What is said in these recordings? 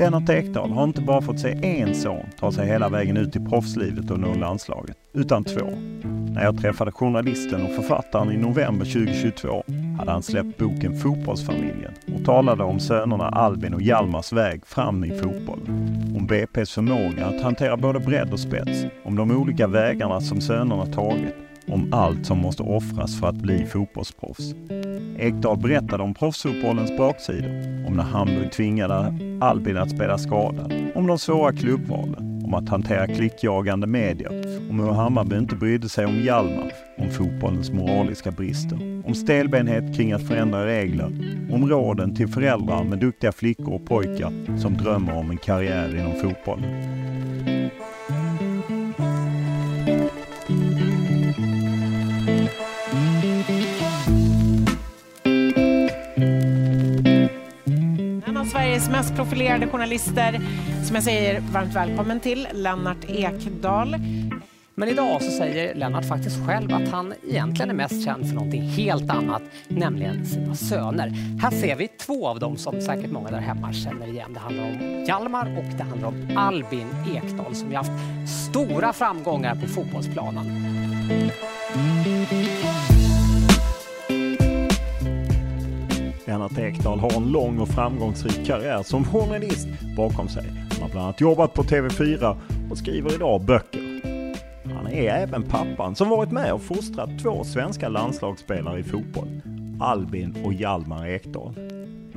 Lennart Ekdal har inte bara fått se en son ta sig hela vägen ut i proffslivet och nå landslaget, utan två. När jag träffade journalisten och författaren i november 2022 hade han släppt boken Fotbollsfamiljen och talade om sönerna Albin och Hjalmars väg fram i fotbollen. Om BP's förmåga att hantera både bredd och spets, om de olika vägarna som sönerna tagit om allt som måste offras för att bli fotbollsproffs. Ekdal berättade om proffsfotbollens baksidor, om när Hamburg tvingade Albin att spela skadad, om de svåra klubbvalen, om att hantera klickjagande medier, om hur Hammarby inte brydde sig om Hjalmar, om fotbollens moraliska brister, om stelbenhet kring att förändra regler, om råden till föräldrar med duktiga flickor och pojkar som drömmer om en karriär inom fotbollen. Sveriges mest profilerade journalister som jag säger varmt välkommen till, Lennart Ekdal. Men idag så säger Lennart faktiskt själv att han egentligen är mest känd för någonting helt annat, nämligen sina söner. Här ser vi två av dem som säkert många där hemma känner igen. Det handlar om Hjalmar och det handlar om Albin Ekdal som ju haft stora framgångar på fotbollsplanen. Lennart Ekdal har en lång och framgångsrik karriär som journalist bakom sig. Han har bland annat jobbat på TV4 och skriver idag böcker. Han är även pappan som varit med och fostrat två svenska landslagsspelare i fotboll. Albin och Hjalmar Ekdal.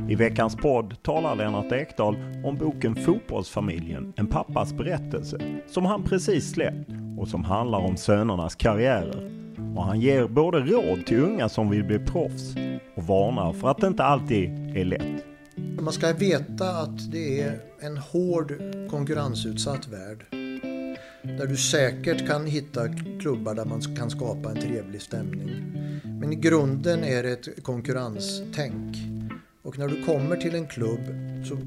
I veckans podd talar Lennart Ekdal om boken Fotbollsfamiljen, en pappas berättelse, som han precis släppt och som handlar om sönernas karriärer. Och han ger både råd till unga som vill bli proffs och varnar för att det inte alltid är lätt. Man ska veta att det är en hård konkurrensutsatt värld. Där du säkert kan hitta klubbar där man kan skapa en trevlig stämning. Men i grunden är det ett konkurrenstänk. Och när du kommer till en klubb så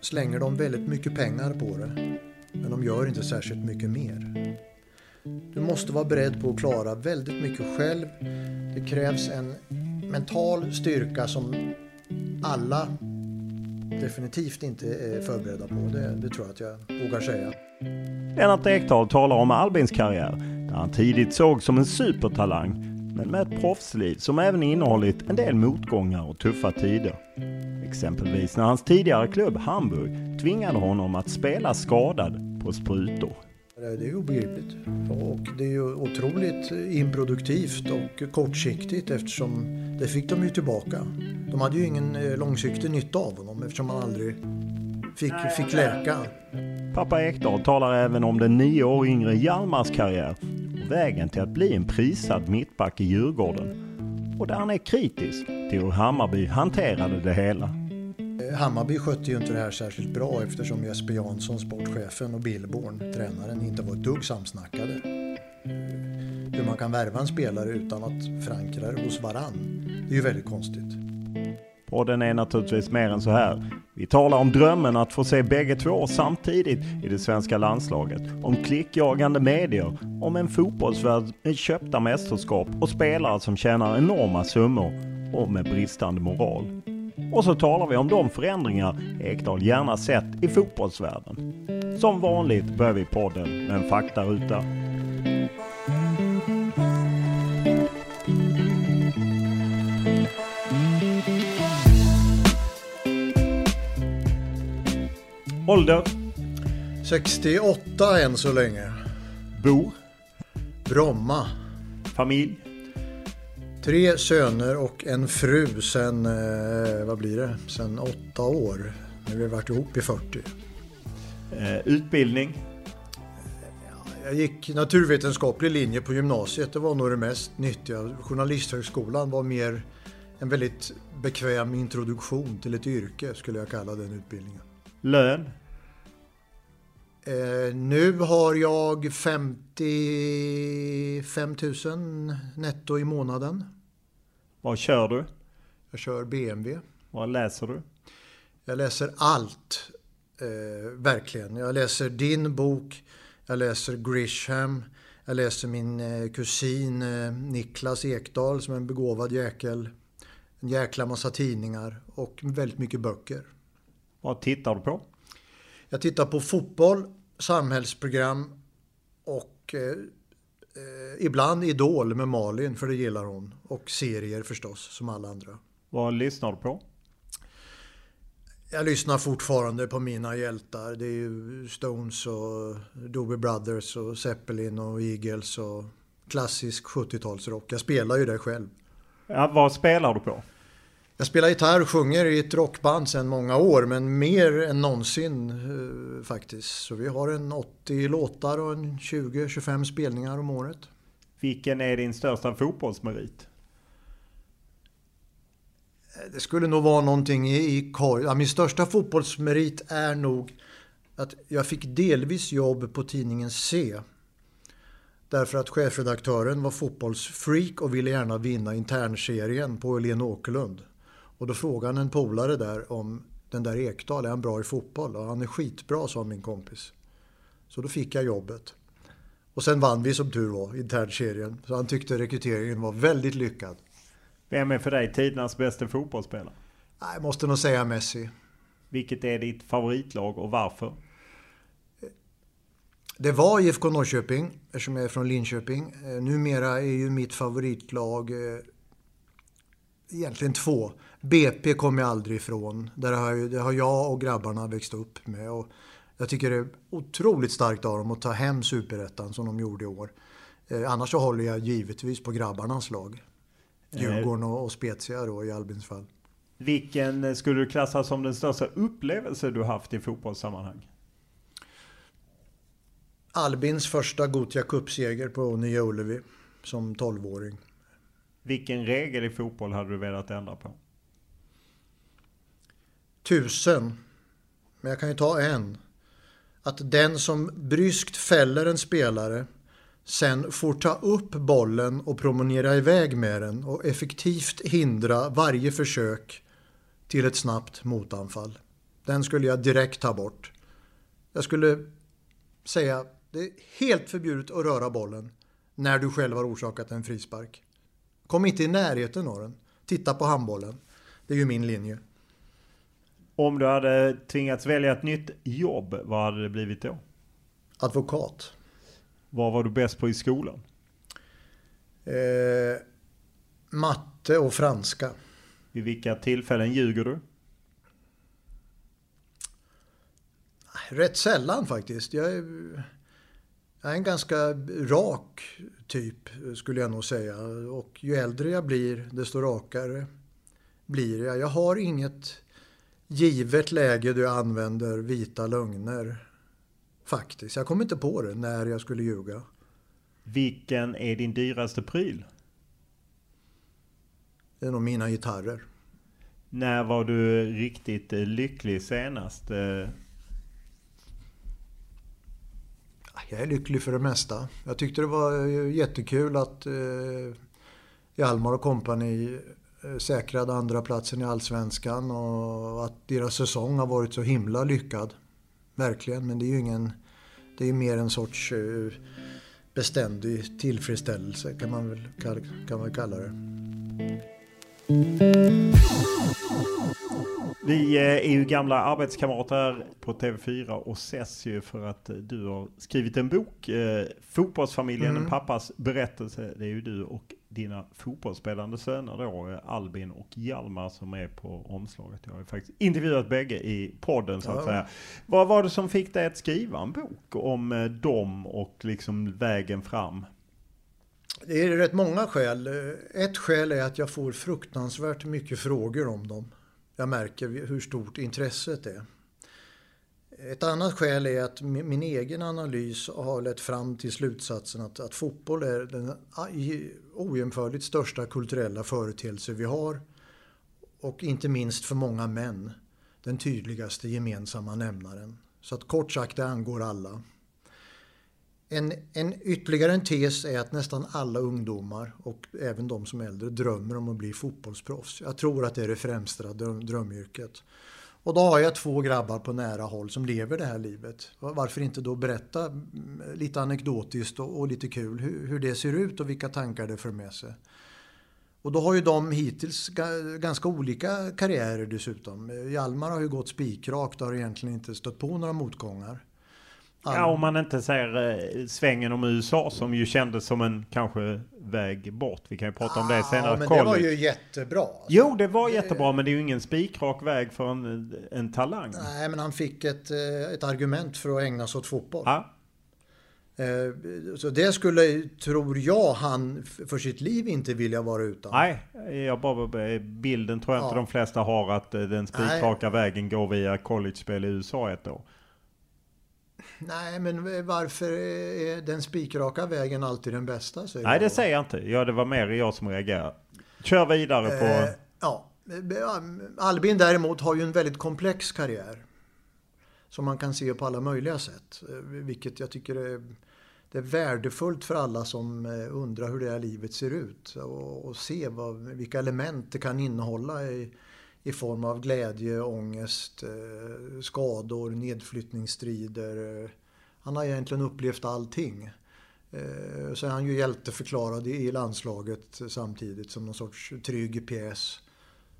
slänger de väldigt mycket pengar på det. Men de gör inte särskilt mycket mer. Du måste vara beredd på att klara väldigt mycket själv. Det krävs en mental styrka som alla definitivt inte är förberedda på. Det, det tror jag att jag vågar säga. Lennart Ekdal talar om Albins karriär, där han tidigt såg som en supertalang, men med ett proffsliv som även innehållit en del motgångar och tuffa tider. Exempelvis när hans tidigare klubb Hamburg tvingade honom att spela skadad på sprutor. Det är ju obegripligt. Och det är ju otroligt improduktivt och kortsiktigt eftersom det fick de ju tillbaka. De hade ju ingen eh, långsiktig nytta av honom eftersom han aldrig fick, fick läka. Pappa Ekdal talar även om den nio år yngre Hjalmars karriär och vägen till att bli en prisad mittback i Djurgården. Och där han är kritisk till hur Hammarby hanterade det hela. Eh, Hammarby skötte ju inte det här särskilt bra eftersom Jesper Jansson, sportchefen och Billborn, tränaren, inte var ett dugg samsnackade. Eh, hur man kan värva en spelare utan att förankra det hos varann, det är ju väldigt konstigt. Podden är naturligtvis mer än så här. Vi talar om drömmen att få se bägge två samtidigt i det svenska landslaget. Om klickjagande medier, om en fotbollsvärld med köpta mästerskap och spelare som tjänar enorma summor och med bristande moral. Och så talar vi om de förändringar Ekdal gärna sett i fotbollsvärlden. Som vanligt börjar vi podden med en faktaruta. Ålder, 68 än så länge. bor, Bromma. familj, Tre söner och en fru sen, eh, vad blir det, sen åtta år. Nu har vi varit ihop i 40. eh, utbildning, Jag gick naturvetenskaplig linje på gymnasiet. Det var nog det mest nyttiga. Journalisthögskolan var mer en väldigt bekväm introduktion till ett yrke skulle jag kalla den utbildningen. lön, Eh, nu har jag 55 000 netto i månaden. vad kör du? Jag kör BMW. Vad läser du? Jag läser allt, eh, verkligen. Jag läser din bok, jag läser Grisham, jag läser min eh, kusin eh, Niklas Ekdahl som är en begåvad jäkel. En jäkla massa tidningar och väldigt mycket böcker. Vad tittar du på? Jag tittar på fotboll, samhällsprogram och eh, eh, ibland Idol med Malin, för det gillar hon. Och serier förstås, som alla andra. Vad lyssnar du på? Jag lyssnar fortfarande på mina hjältar. Det är ju Stones och Doobie Brothers och Zeppelin och Eagles och klassisk 70-talsrock. Jag spelar ju det själv. Ja, vad spelar du på? Jag spelar gitarr och sjunger i ett rockband sedan många år, men mer än någonsin eh, faktiskt. Så vi har en 80 låtar och en 20-25 spelningar om året. Vilken är din största fotbollsmerit? Det skulle nog vara någonting i, i korg. Ja, min största fotbollsmerit är nog att jag fick delvis jobb på tidningen C. Därför att chefredaktören var fotbollsfreak och ville gärna vinna internserien på Helene Åkerlund. Och då frågade han en polare där om den där Ekdal, är han bra i fotboll? Och han är skitbra, sa min kompis. Så då fick jag jobbet. Och sen vann vi som tur var internserien. Så han tyckte rekryteringen var väldigt lyckad. Vem är för dig tidernas bästa fotbollsspelare? Jag måste nog säga Messi. Vilket är ditt favoritlag och varför? Det var IFK Norrköping, eftersom jag är från Linköping. Eh, Numera är ju mitt favoritlag eh, egentligen två. BP kommer jag aldrig ifrån. Där har, jag, det har jag och grabbarna växt upp med. Och jag tycker det är otroligt starkt av dem att ta hem superettan som de gjorde i år. Eh, annars så håller jag givetvis på grabbarnas lag. Djurgården och, och Spezia då i Albins fall. Vilken eh, skulle du klassa som den största upplevelse du haft i fotbollssammanhang? Albins första Gothia Cup-seger på Nya Ullevi som 12-åring. Vilken regel i fotboll hade du velat ändra på? Tusen. Men jag kan ju ta en. Att den som bryskt fäller en spelare sen får ta upp bollen och promenera iväg med den och effektivt hindra varje försök till ett snabbt motanfall. Den skulle jag direkt ta bort. Jag skulle säga det är helt förbjudet att röra bollen när du själv har orsakat en frispark. Kom inte i närheten av den. Titta på handbollen. Det är ju min linje. Om du hade tvingats välja ett nytt jobb, vad hade det blivit då? Advokat. Vad var du bäst på i skolan? Eh, matte och franska. Vid vilka tillfällen ljuger du? Rätt sällan faktiskt. Jag är, jag är en ganska rak typ skulle jag nog säga. Och ju äldre jag blir desto rakare blir jag. Jag har inget givet läge där jag använder vita lögner. Faktiskt. Jag kommer inte på det när jag skulle ljuga. Vilken är din dyraste pryl? Det är nog mina gitarrer. När var du riktigt eh, lycklig senast? Eh, jag är lycklig för det mesta. Jag tyckte det var eh, jättekul att eh, Hjalmar och kompani eh, säkrade andra platsen i Allsvenskan och att deras säsong har varit så himla lyckad. Verkligen, men det är ju ingen... Det är mer en sorts eh, beständig tillfredsställelse kan man väl, kan man kalla det. Vi eh, är ju gamla arbetskamrater på TV4 och ses ju för att du har skrivit en bok. Eh, Fotbollsfamiljen, mm. en pappas berättelse. Det är ju du och dina fotbollsspelande söner då, eh, Albin och Hjalmar som är på omslaget. Jag har ju faktiskt intervjuat bägge i podden så att ja. säga. Vad var det som fick dig att skriva en bok om dem och liksom vägen fram? Det är rätt många skäl. Ett skäl är att jag får fruktansvärt mycket frågor om dem jag märker hur stort intresset är. Ett annat skäl är att min egen analys har lett fram till slutsatsen att, att fotboll är den ojämförligt största kulturella företeelse vi har. Och inte minst för många män, den tydligaste gemensamma nämnaren. Så att kort sagt, det angår alla. En, en, ytterligare en tes är att nästan alla ungdomar och även de som är äldre drömmer om att bli fotbollsproffs. Jag tror att det är det främsta dröm, drömyrket. Och då har jag två grabbar på nära håll som lever det här livet. Varför inte då berätta mm, lite anekdotiskt och, och lite kul hur, hur, det ser ut och vilka tankar det för med sig. Och då har ju de hittills ganska olika karriärer dessutom. Hjalmar har ju gått spikrakt och har egentligen inte stött på några motgångar. Ja, om man inte ser eh, svängen om USA som ju kändes som en kanske väg bort. Vi kan ju prata om det senare. Men college. det var ju jättebra. Alltså. Jo, det var jättebra, men det är ju ingen spikrak väg för en, en talang. Nej, men han fick ett, eh, ett argument för att ägna sig åt fotboll. Ja. Eh, så det skulle, tror jag, han för sitt liv inte vilja vara utan. Nej, jag bara, bilden tror jag ja. inte de flesta har att den spikraka vägen går via college-spel i USA ett år. Nej, men varför är den spikraka vägen alltid den bästa? Nej, det säger jag inte. Ja, det var mer jag som reagerade. Kör vidare på... Eh, ja, Albin däremot har ju en väldigt komplex karriär. Som man kan se på alla möjliga sätt. Eh, vilket jag tycker är, det är värdefullt för alla som eh, undrar hur det här livet ser ut. Och, och se vad, vilka element det kan innehålla i, i form av glädje, ångest, eh, skador, nedflyttningsstrider. Han har egentligen upplevt allting. Eh, så är han ju hjälteförklarad i landslaget samtidigt som någon sorts trygg pjäs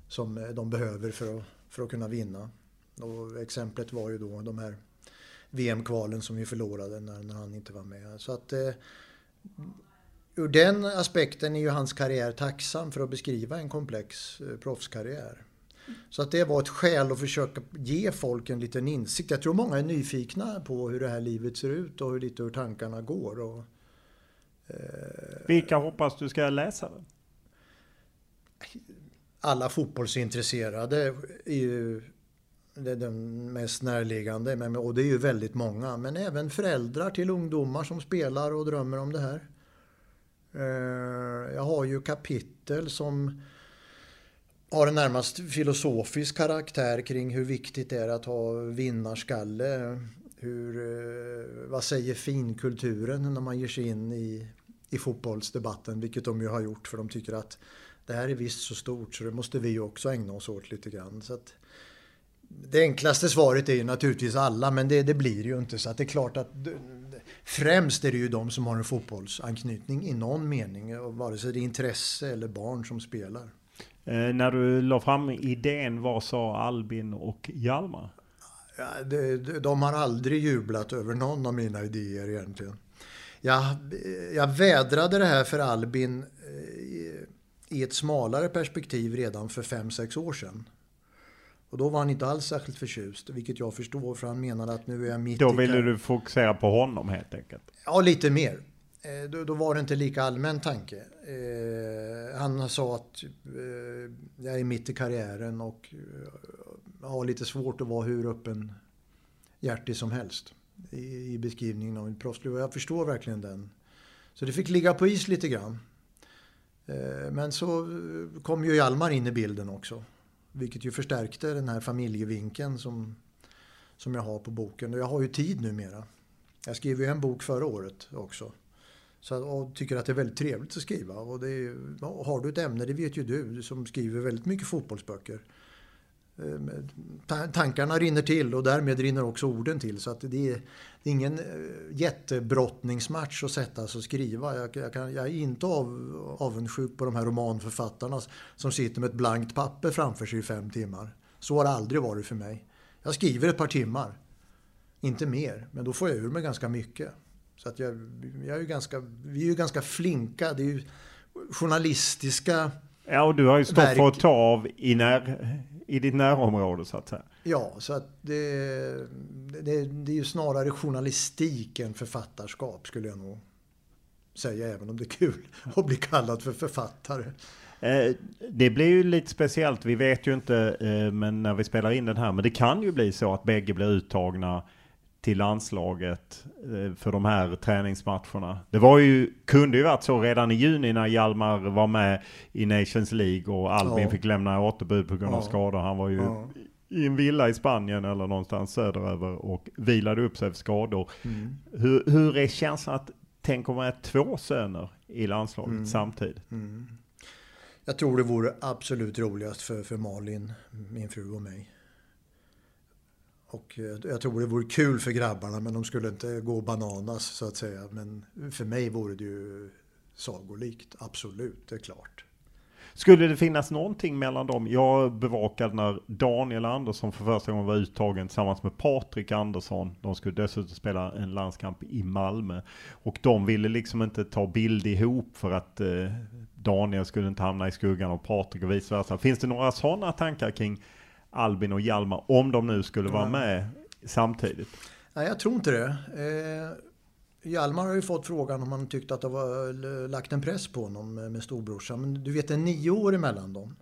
som eh, de behöver för att, för att kunna vinna. Och exemplet var ju då de här VM-kvalen som vi förlorade när, när han inte var med. Så att ur den aspekten är ju hans karriär tacksam för att beskriva en komplex proffskarriär. Så att det var ett skäl att försöka ge folk en liten insikt. Jag tror många är nyfikna på hur det här livet ser ut och hur lite hur tankarna går. Och, eh, Vilka hoppas du ska läsa den? Alla fotbollsintresserade är ju det är den mest närliggande. Och det är ju väldigt många. Men även föräldrar till ungdomar som spelar och drömmer om det här. Eh, jag har ju kapitel som har en närmast filosofisk karaktär kring hur viktigt det är att ha vinnarskalle. Hur, eh, vad säger finkulturen när man ger sig in i, i fotbollsdebatten, vilket de ju har gjort för de tycker att det här är visst så stort så det måste vi också ägna oss åt lite grann. Så att, det enklaste svaret är ju naturligtvis alla, men det, det blir ju inte så att det är klart att främst är det ju de som har en fotbollsanknytning i någon mening, vare sig det är intresse eller barn som spelar. Eh, när du la fram idén, vad sa Albin och Hjalmar? Ja, det, de har aldrig jublat över någon av mina idéer egentligen. Jag, jag vädrade det här för Albin i, eh, i ett smalare perspektiv redan för 5-6 år sedan. Och då var han inte alls särskilt förtjust, vilket jag förstår för han menade att nu är jag mitt Då ville du fokusera på honom helt enkelt? Ja, lite mer. Eh, då, då, var det inte lika allmän tanke. Eh, han sa att eh, jag är mitt i karriären och eh, har lite svårt att vara hur öppen hjärtig som helst i, i beskrivningen av mitt proffsliv. Och jag förstår verkligen den. Så det fick ligga på is lite grann. Eh, men så eh, kom ju Hjalmar in i bilden också. Vilket ju förstärkte den här familjevinkeln som, som jag har på boken. Och jag har ju tid numera. Jag skrev ju en bok förra året också. Så, och tycker att det är väldigt trevligt att skriva. Och det är, har du ett ämne, det vet ju du som skriver väldigt mycket fotbollsböcker. Eh, tankarna rinner till och därmed rinner också orden till. Så att det är, ingen eh, jättebrottningsmatch att sätta sig och skriva. Jag, jag, kan, jag är inte av, avundsjuk på de här romanförfattarna som sitter med ett blankt papper framför sig i fem timmar. Så har det aldrig varit för mig. Jag skriver ett par timmar. Inte mer, men då får jag ur mig ganska mycket. Så att jag, jag är ganska, vi är ju ganska flinka. Det är ju journalistiska Ja, och du har ju stått verk. för att ta av i, när, i ditt närområde så att säga. Ja, så att det, det, det är ju snarare journalistik än författarskap skulle jag nog säga, även om det är kul att bli kallad för författare. Eh, det blir ju lite speciellt, vi vet ju inte eh, men när vi spelar in den här, men det kan ju bli så att bägge blir uttagna till landslaget eh, för de här träningsmatcherna. Det var ju, kunde ju varit så redan i juni när Hjalmar var med i Nations League och Albin ja. fick lämna återbud på grund av skador. Han var ju ja. i en villa i Spanien eller någonstans söderöver och vilade upp sig för skador. Mm. Hur, hur är känslan att tänka med två söner i landslaget mm. samtidigt? Mm. Jag tror det vore absolut roligast för, för Malin, min fru och mig. Och eh, jag tror det vore kul för grabbarna men de skulle inte gå bananas så att säga. Men för mig vore det ju sagolikt, absolut, det är klart. Skulle det finnas någonting mellan dem? Jag bevakade när Daniel Andersson för första gången var uttagen tillsammans med Patrik Andersson. De skulle dessutom spela en landskamp i Malmö. Och de ville liksom inte ta bild ihop för att eh, Daniel skulle inte hamna i skuggan av Patrik och vice versa. Finns det några sådana tankar kring Albin och Hjalmar om de nu skulle vara med samtidigt? Nej, jag tror inte det. Eh, Hjalmar har ju fått frågan om han tyckte att det var lagt en press på honom med storebrorsan. Men du vet, det är nio år emellan dem.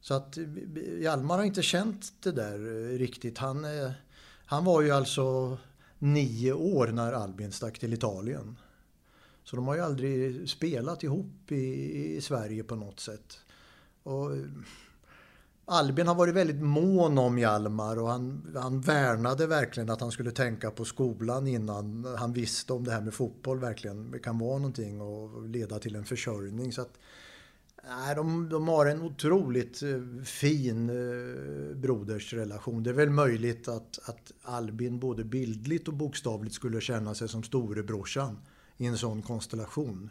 Så att Hjalmar har inte känt det där riktigt. Han, eh, han var ju alltså nio år när Albin stack till Italien. Så de har ju aldrig spelat ihop i, i Sverige på något sätt. Och Albin har varit väldigt mån om Hjalmar och han, han värnade verkligen att han skulle tänka på skolan innan han visste om det här med fotboll verkligen kan vara någonting och leda till en försörjning. Så att, nej, de, de har en otroligt eh, fin eh, brodersrelation. Det är väl möjligt att, att Albin både bildligt och bokstavligt skulle känna sig som storebrorsan i en sån konstellation.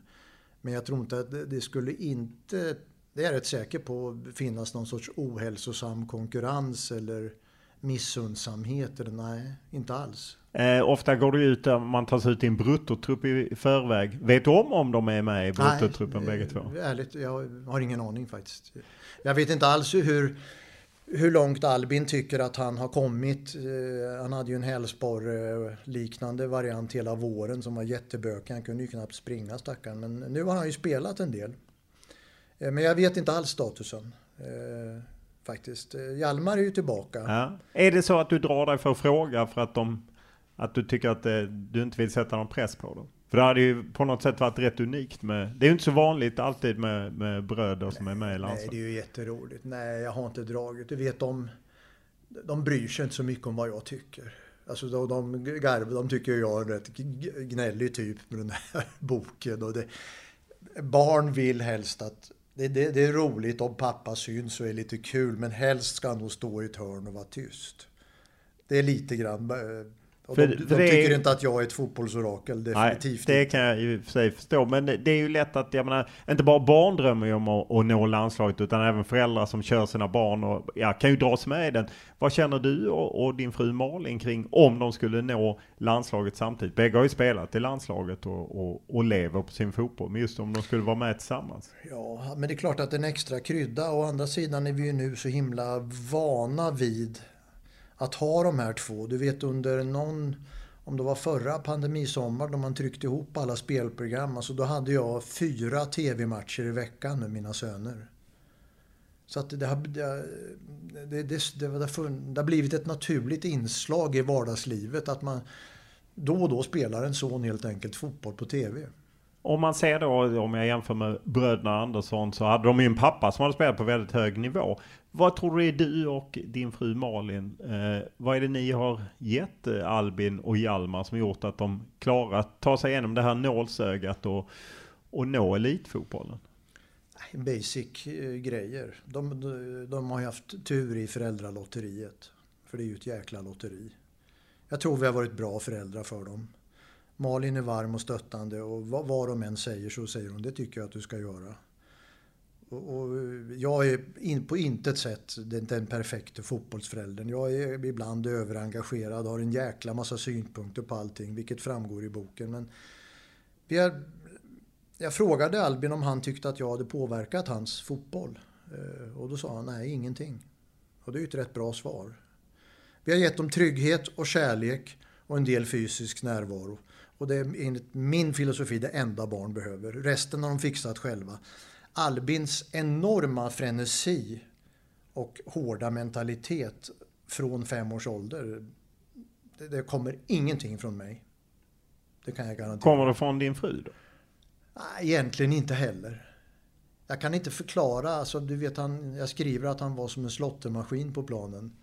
Men jag tror inte att det, det skulle inte det är jag rätt säker på finnas någon sorts ohälsosam konkurrens eller missundsamhet. Eller nej, inte alls. Eh, ofta går det ut att man tar sig ut i en bruttotrupp i förväg. Vet du om om de är med i bruttotruppen bägge två? Ärligt, jag har ingen aning faktiskt. Jag vet inte alls hur, hur långt Albin tycker att han har kommit. Eh, han hade ju en hälsporre liknande variant hela våren som var jättebökig. Han kunde ju knappt springa stackaren. Men nu har han ju spelat en del. Eh, men jag vet inte alls statusen. Eh, faktiskt. Eh, Hjalmar är ju tillbaka. Ja. Är det så att du drar dig för att fråga för att, de, att du tycker att du inte vill sätta någon press på dem? För det hade ju på något sätt varit rätt unikt med, det är ju inte så vanligt alltid med, med bröder som är med i landslaget. Nej, det är ju jätteroligt. Nej, jag har inte dragit. Du vet, de, de bryr sig inte så mycket om vad jag tycker. Alltså de, de garv, de tycker jag är en rätt gnällig typ med den här boken. Och det, barn vill helst att det, det, det, är roligt om pappa syns och är lite kul, men helst ska han nog stå i ett hörn och vara tyst. Det är lite grann... Eh, och för, de, de tycker är... inte att jag är ett fotbollsorakel, definitivt Nej, det kan jag ju för sig förstå. Men det är ju lätt att, jag menar, inte bara barn drömmer ju om att, att nå landslaget, utan även föräldrar som kör sina barn och ja, kan ju dras med i den. Vad känner du och, och, din fru Malin kring om de skulle nå landslaget samtidigt? Bägge har ju spelat i landslaget och, och, och lever på sin fotboll, men just om de skulle vara med tillsammans. Ja, men det är klart att en extra krydda. Å andra sidan är vi ju nu så himla vana vid att ha de här två. Du vet under någon, om det var förra pandemisommar då man tryckte ihop alla spelprogram, alltså då hade jag fyra tv-matcher i veckan med mina söner. Så att det, har, det, det, det, det, har blivit ett naturligt inslag i vardagslivet att man då och då spelar en son helt enkelt fotboll på tv. Om man ser då, om jag jämför med bröderna Andersson, så hade de ju en pappa som hade spelat på väldigt hög nivå. Vad tror du är du och din fru Malin, eh, vad är det ni har gett eh, Albin och Hjalmar som gjort att de klarat att ta sig igenom det här nålsögat och, och nå elitfotbollen? Basic eh, grejer. De, de, de har ju haft tur i föräldralotteriet. För det är ju ett jäkla lotteri. Jag tror vi har varit bra föräldrar för dem. Malin är varm och stöttande och vad, vad de än säger så säger hon det tycker jag att du ska göra. Och, jag är in, på intet sätt den, den perfekta fotbollsföräldern. Jag är ibland överengagerad och har en jäkla massa synpunkter på allting, vilket framgår i boken. Men vi är, jag frågade Albin om han tyckte att jag hade påverkat hans fotboll. Eh, och då sa han nej, ingenting. Och det är ju ett rätt bra svar. Vi har gett dem trygghet och kärlek och en del fysisk närvaro. Och det är enligt min filosofi det enda barn behöver. Resten har de fixat själva. Albins enorma frenesi och hårda mentalitet från fem års ålder. Det, det kommer ingenting från mig. Det kan jag garantera. Kommer det från din fru då? Nej, egentligen inte heller. Jag kan inte förklara. Alltså, du vet, han, jag skriver att han var som en slottermaskin på planen.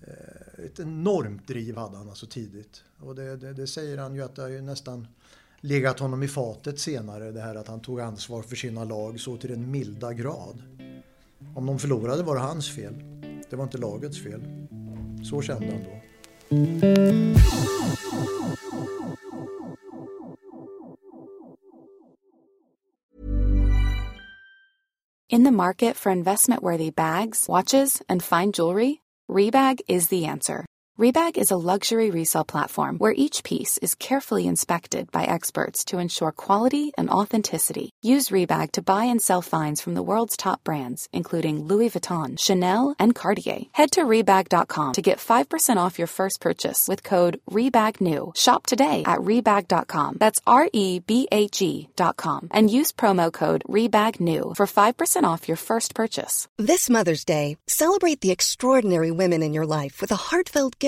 Eh, ett enormt driv hade han alltså tidigt. Och det, det, det säger han ju att det har ju nästan legat honom i fatet senare. Det här att han tog ansvar för sina lag så till den milda grad. Om de förlorade var det hans fel. Det var inte lagets fel. Så kände han då. In the market for investment-worthy bags, watches, and fine jewelry, Rebag is the answer. Rebag is a luxury resale platform where each piece is carefully inspected by experts to ensure quality and authenticity. Use Rebag to buy and sell finds from the world's top brands, including Louis Vuitton, Chanel, and Cartier. Head to Rebag.com to get 5% off your first purchase with code REBAGNEW. Shop today at Rebag.com. That's R E B A G.com. And use promo code REBAGNEW for 5% off your first purchase. This Mother's Day, celebrate the extraordinary women in your life with a heartfelt gift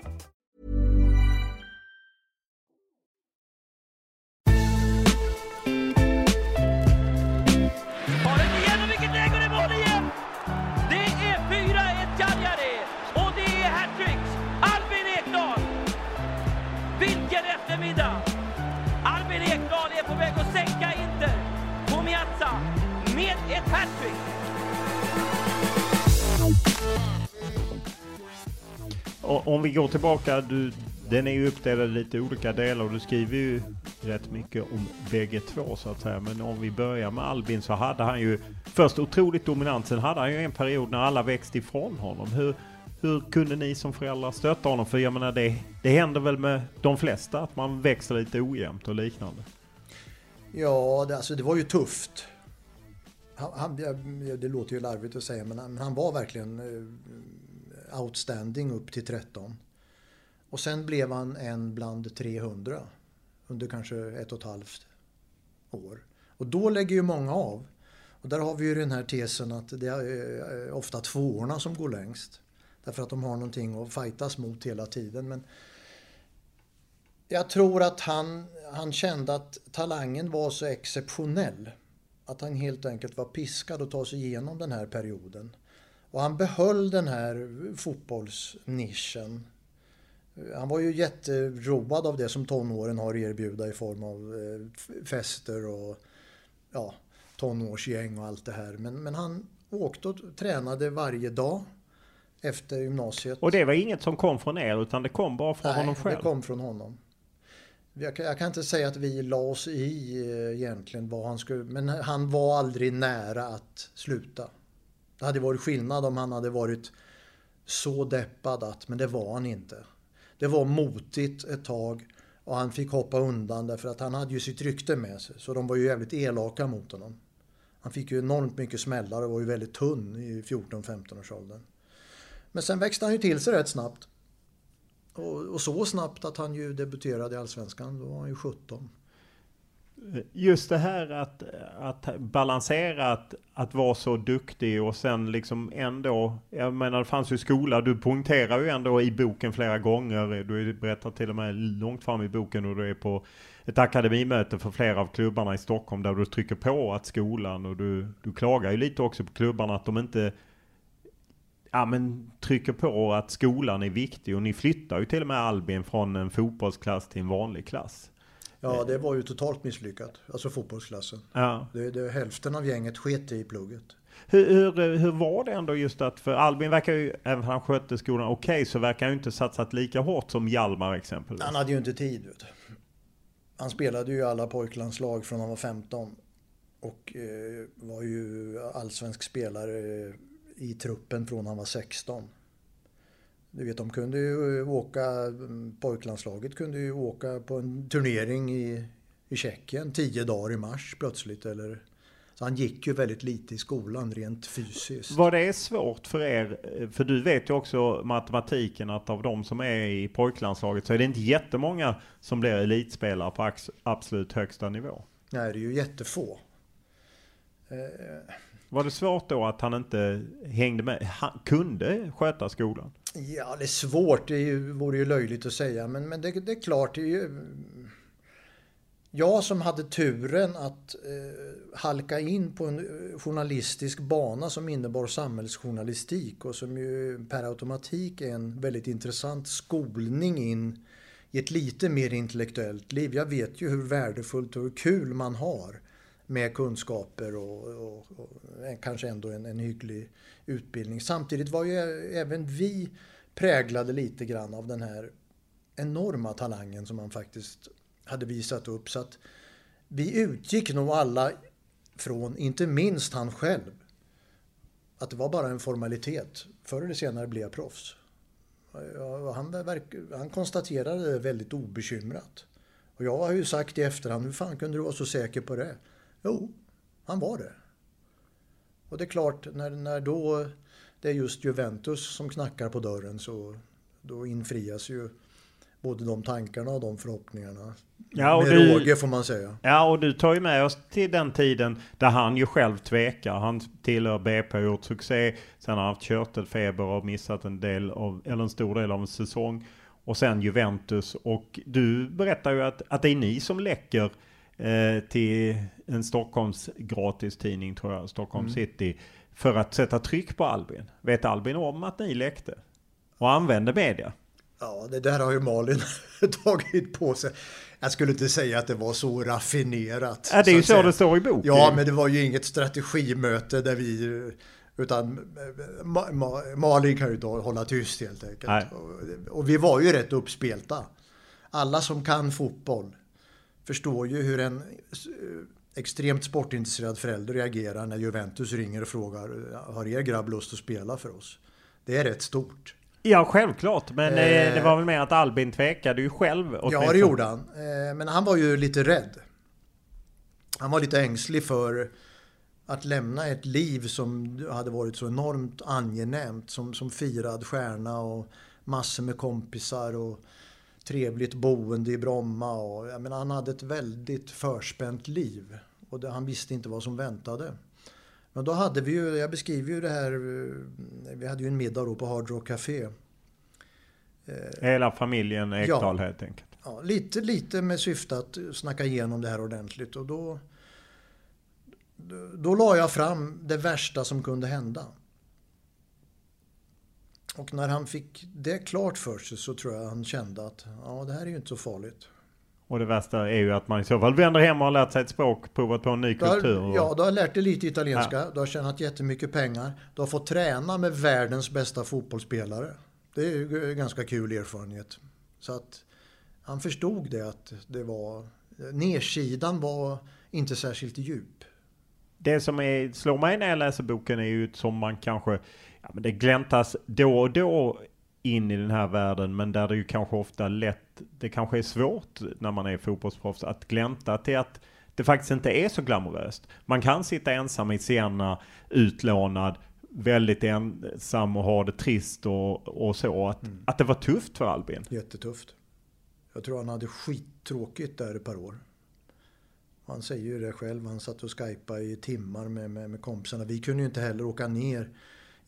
om vi går tillbaka, du, den är ju uppdelad i lite olika delar och du skriver ju rätt mycket om bägge två så att säga. Men om vi börjar med Albin så hade han ju först otroligt dominant, sen hade han ju en period när alla växte ifrån honom. Hur, hur kunde ni som föräldrar stötta honom? För jag menar det, det händer väl med de flesta att man växer lite ojämnt och liknande. Ja, det, alltså, det var ju tufft. Han, han, det låter ju larvigt att säga, men han, han var verkligen eh, outstanding upp till 13. Och sen blev han en bland 300 under kanske ett och ett halvt år. Och då lägger ju många av. Och där har vi ju den här tesen att det är eh, ofta tvåorna som går längst. Därför att de har någonting att fightas mot hela tiden. Men jag tror att han, han kände att talangen var så exceptionell. Att han helt enkelt var piskad att ta sig igenom den här perioden. Och han behöll den här fotbollsnischen. Han var ju jätteroad av det som tonåren har att erbjuda i form av eh, fester och ja, tonårsgäng och allt det här. Men, men han åkte och tränade varje dag. efter gymnasiet. Och det var inget som kom från er utan det kom bara från Nej, honom själv? det kom från honom. Jag kan, jag kan, inte säga att vi la oss i eh, egentligen vad han skulle, men han var aldrig nära att sluta. Det hade varit skillnad om han hade varit så deppad att, men det var han inte. Det var motigt ett tag och han fick hoppa undan därför att han hade ju sitt rykte med sig. Så de var ju jävligt elaka mot honom. Han fick ju enormt mycket smällar och var ju väldigt tunn i 14-15 års åldern. Men sen växte han ju till sig rätt snabbt. Och, och, så snabbt att han ju debuterade i Allsvenskan. Då var han ju 17. Just det här att, att balansera att, att vara så duktig och sen liksom ändå, jag menar det fanns ju skola, du poängterar ju ändå i boken flera gånger, du berättar till och med långt fram i boken och du är på ett akademimöte för flera av klubbarna i Stockholm där du trycker på att skolan och du, du klagar ju lite också på klubbarna att de inte ja, men trycker på att skolan är viktig. Och ni flyttar ju till och med Albin från en fotbollsklass till en vanlig klass. Ja, det var ju totalt misslyckat. Alltså fotbollsklassen. Ja. Det, det, hälften av gänget sket i plugget. Hur, hur, hur var det ändå just att, för Albin verkar ju, även om han skötte skolan okej, okay, så verkar han ju inte satsat lika hårt som Hjalmar exempelvis. Han hade ju inte tid. Vet. Han spelade ju alla pojklandslag från han var 15. Och eh, var ju allsvensk spelare i truppen från han var 16. Du vet, de kunde ju åka, pojklandslaget kunde ju åka på en turnering i, i Tjeckien tio dagar i mars plötsligt. Eller, så han gick ju väldigt lite i skolan rent fysiskt. Var det svårt för er? För du vet ju också matematiken att av de som är i pojklandslaget så är det inte jättemånga som blir elitspelare på absolut högsta nivå. Nej, det är ju jättefå. Eh, var det svårt då att han inte hängde med, han kunde sköta skolan? Ja, det är svårt. Det är ju, vore ju löjligt att säga. Men, men det, det är klart, det är ju... Jag som hade turen att eh, halka in på en eh, journalistisk bana som innebar samhällsjournalistik och som ju per automatik är en väldigt intressant skolning in i ett lite mer intellektuellt liv. Jag vet ju hur värdefullt och hur kul man har med kunskaper och, och, och kanske ändå en, en hygglig utbildning. Samtidigt var ju även vi präglade lite grann av den här enorma talangen som han faktiskt hade visat upp. Så att vi utgick nog alla från, inte minst han själv, att det var bara en formalitet. Förr eller senare blev jag proffs. Han, han konstaterade det väldigt obekymrat. Och jag har ju sagt i efterhand, hur fan kunde du vara så säker på det? Jo, han var det. Och det är klart, när, när då det är just Juventus som knackar på dörren så då infrias ju både de tankarna och de förhoppningarna. Ja, och med du, råge får man säga. Ja, och du tar ju med oss till den tiden där han ju själv tvekar. Han tillhör BP och gjort succé. Sen har han haft körtelfeber och missat en del av, eller en stor del av en säsong. Och sen Juventus. Och du berättar ju att, att det är ni som läcker eh, till en Stockholms gratistidning tror jag, Stockholm mm. City. För att sätta tryck på Albin. Vet Albin om att ni läckte? Och använde media? Ja, det där har ju Malin tagit på sig. Jag skulle inte säga att det var så raffinerat. Ja, det är ju så, så det står i boken. Ja, men det var ju inget strategimöte där vi... Utan Ma Ma Malin kan ju då hålla tyst helt enkelt. Och, och vi var ju rätt uppspelta. Alla som kan fotboll förstår ju hur en extremt sportintresserad förälder reagerar när Juventus ringer och frågar har er grabb lust att spela för oss? Det är rätt stort. Ja, självklart. Men eh, det var väl mer att Albin tvekade ju själv. Ja, det gjorde han. Eh, men han var ju lite rädd. Han var lite ängslig för att lämna ett liv som hade varit så enormt angenämt. Som, som firad stjärna och massor med kompisar och trevligt boende i Bromma. Och, jag menar, han hade ett väldigt förspänt liv. Och det, han visste inte vad som väntade. Men då hade vi ju, jag beskriver ju det här, eh, vi hade ju en middag då på Hard Rock Café. Eh, Hela familjen Ekdal ja, helt enkelt? Ja, lite, lite med syfte att snacka igenom det här ordentligt. Och då, då la jag fram det värsta som kunde hända. Och när han fick det klart för sig så tror jag han kände att ja, det här är ju inte så farligt. Och det värsta är ju att man i så fall vänder hem och har lärt sig ett språk, provat på en ny har, kultur. och- ja, du har lärt dig lite italienska, Ja. du har tjänat jättemycket pengar, du har fått träna med världens bästa fotbollsspelare. Det är ju ganska kul erfarenhet. Så att han förstod det att det var, nedsidan var inte särskilt djup. Det som är, slår mig när jag läser boken är ju som man kanske, ja men det gläntas då och då in i den här världen men där det ju kanske ofta lätt, det kanske är svårt när man är fotbollsproffs att glänta till att det faktiskt inte är så glamoröst. Man kan sitta ensam i Siena, utlånad, väldigt ensam och ha det trist och, och så. Att, att det var tufft för Albin. Jättetufft. Jag tror han hade skittråkigt där ett par år. Han säger ju det själv, han satt och skypade i timmar med, med, med kompisarna. Vi kunde ju inte heller åka ner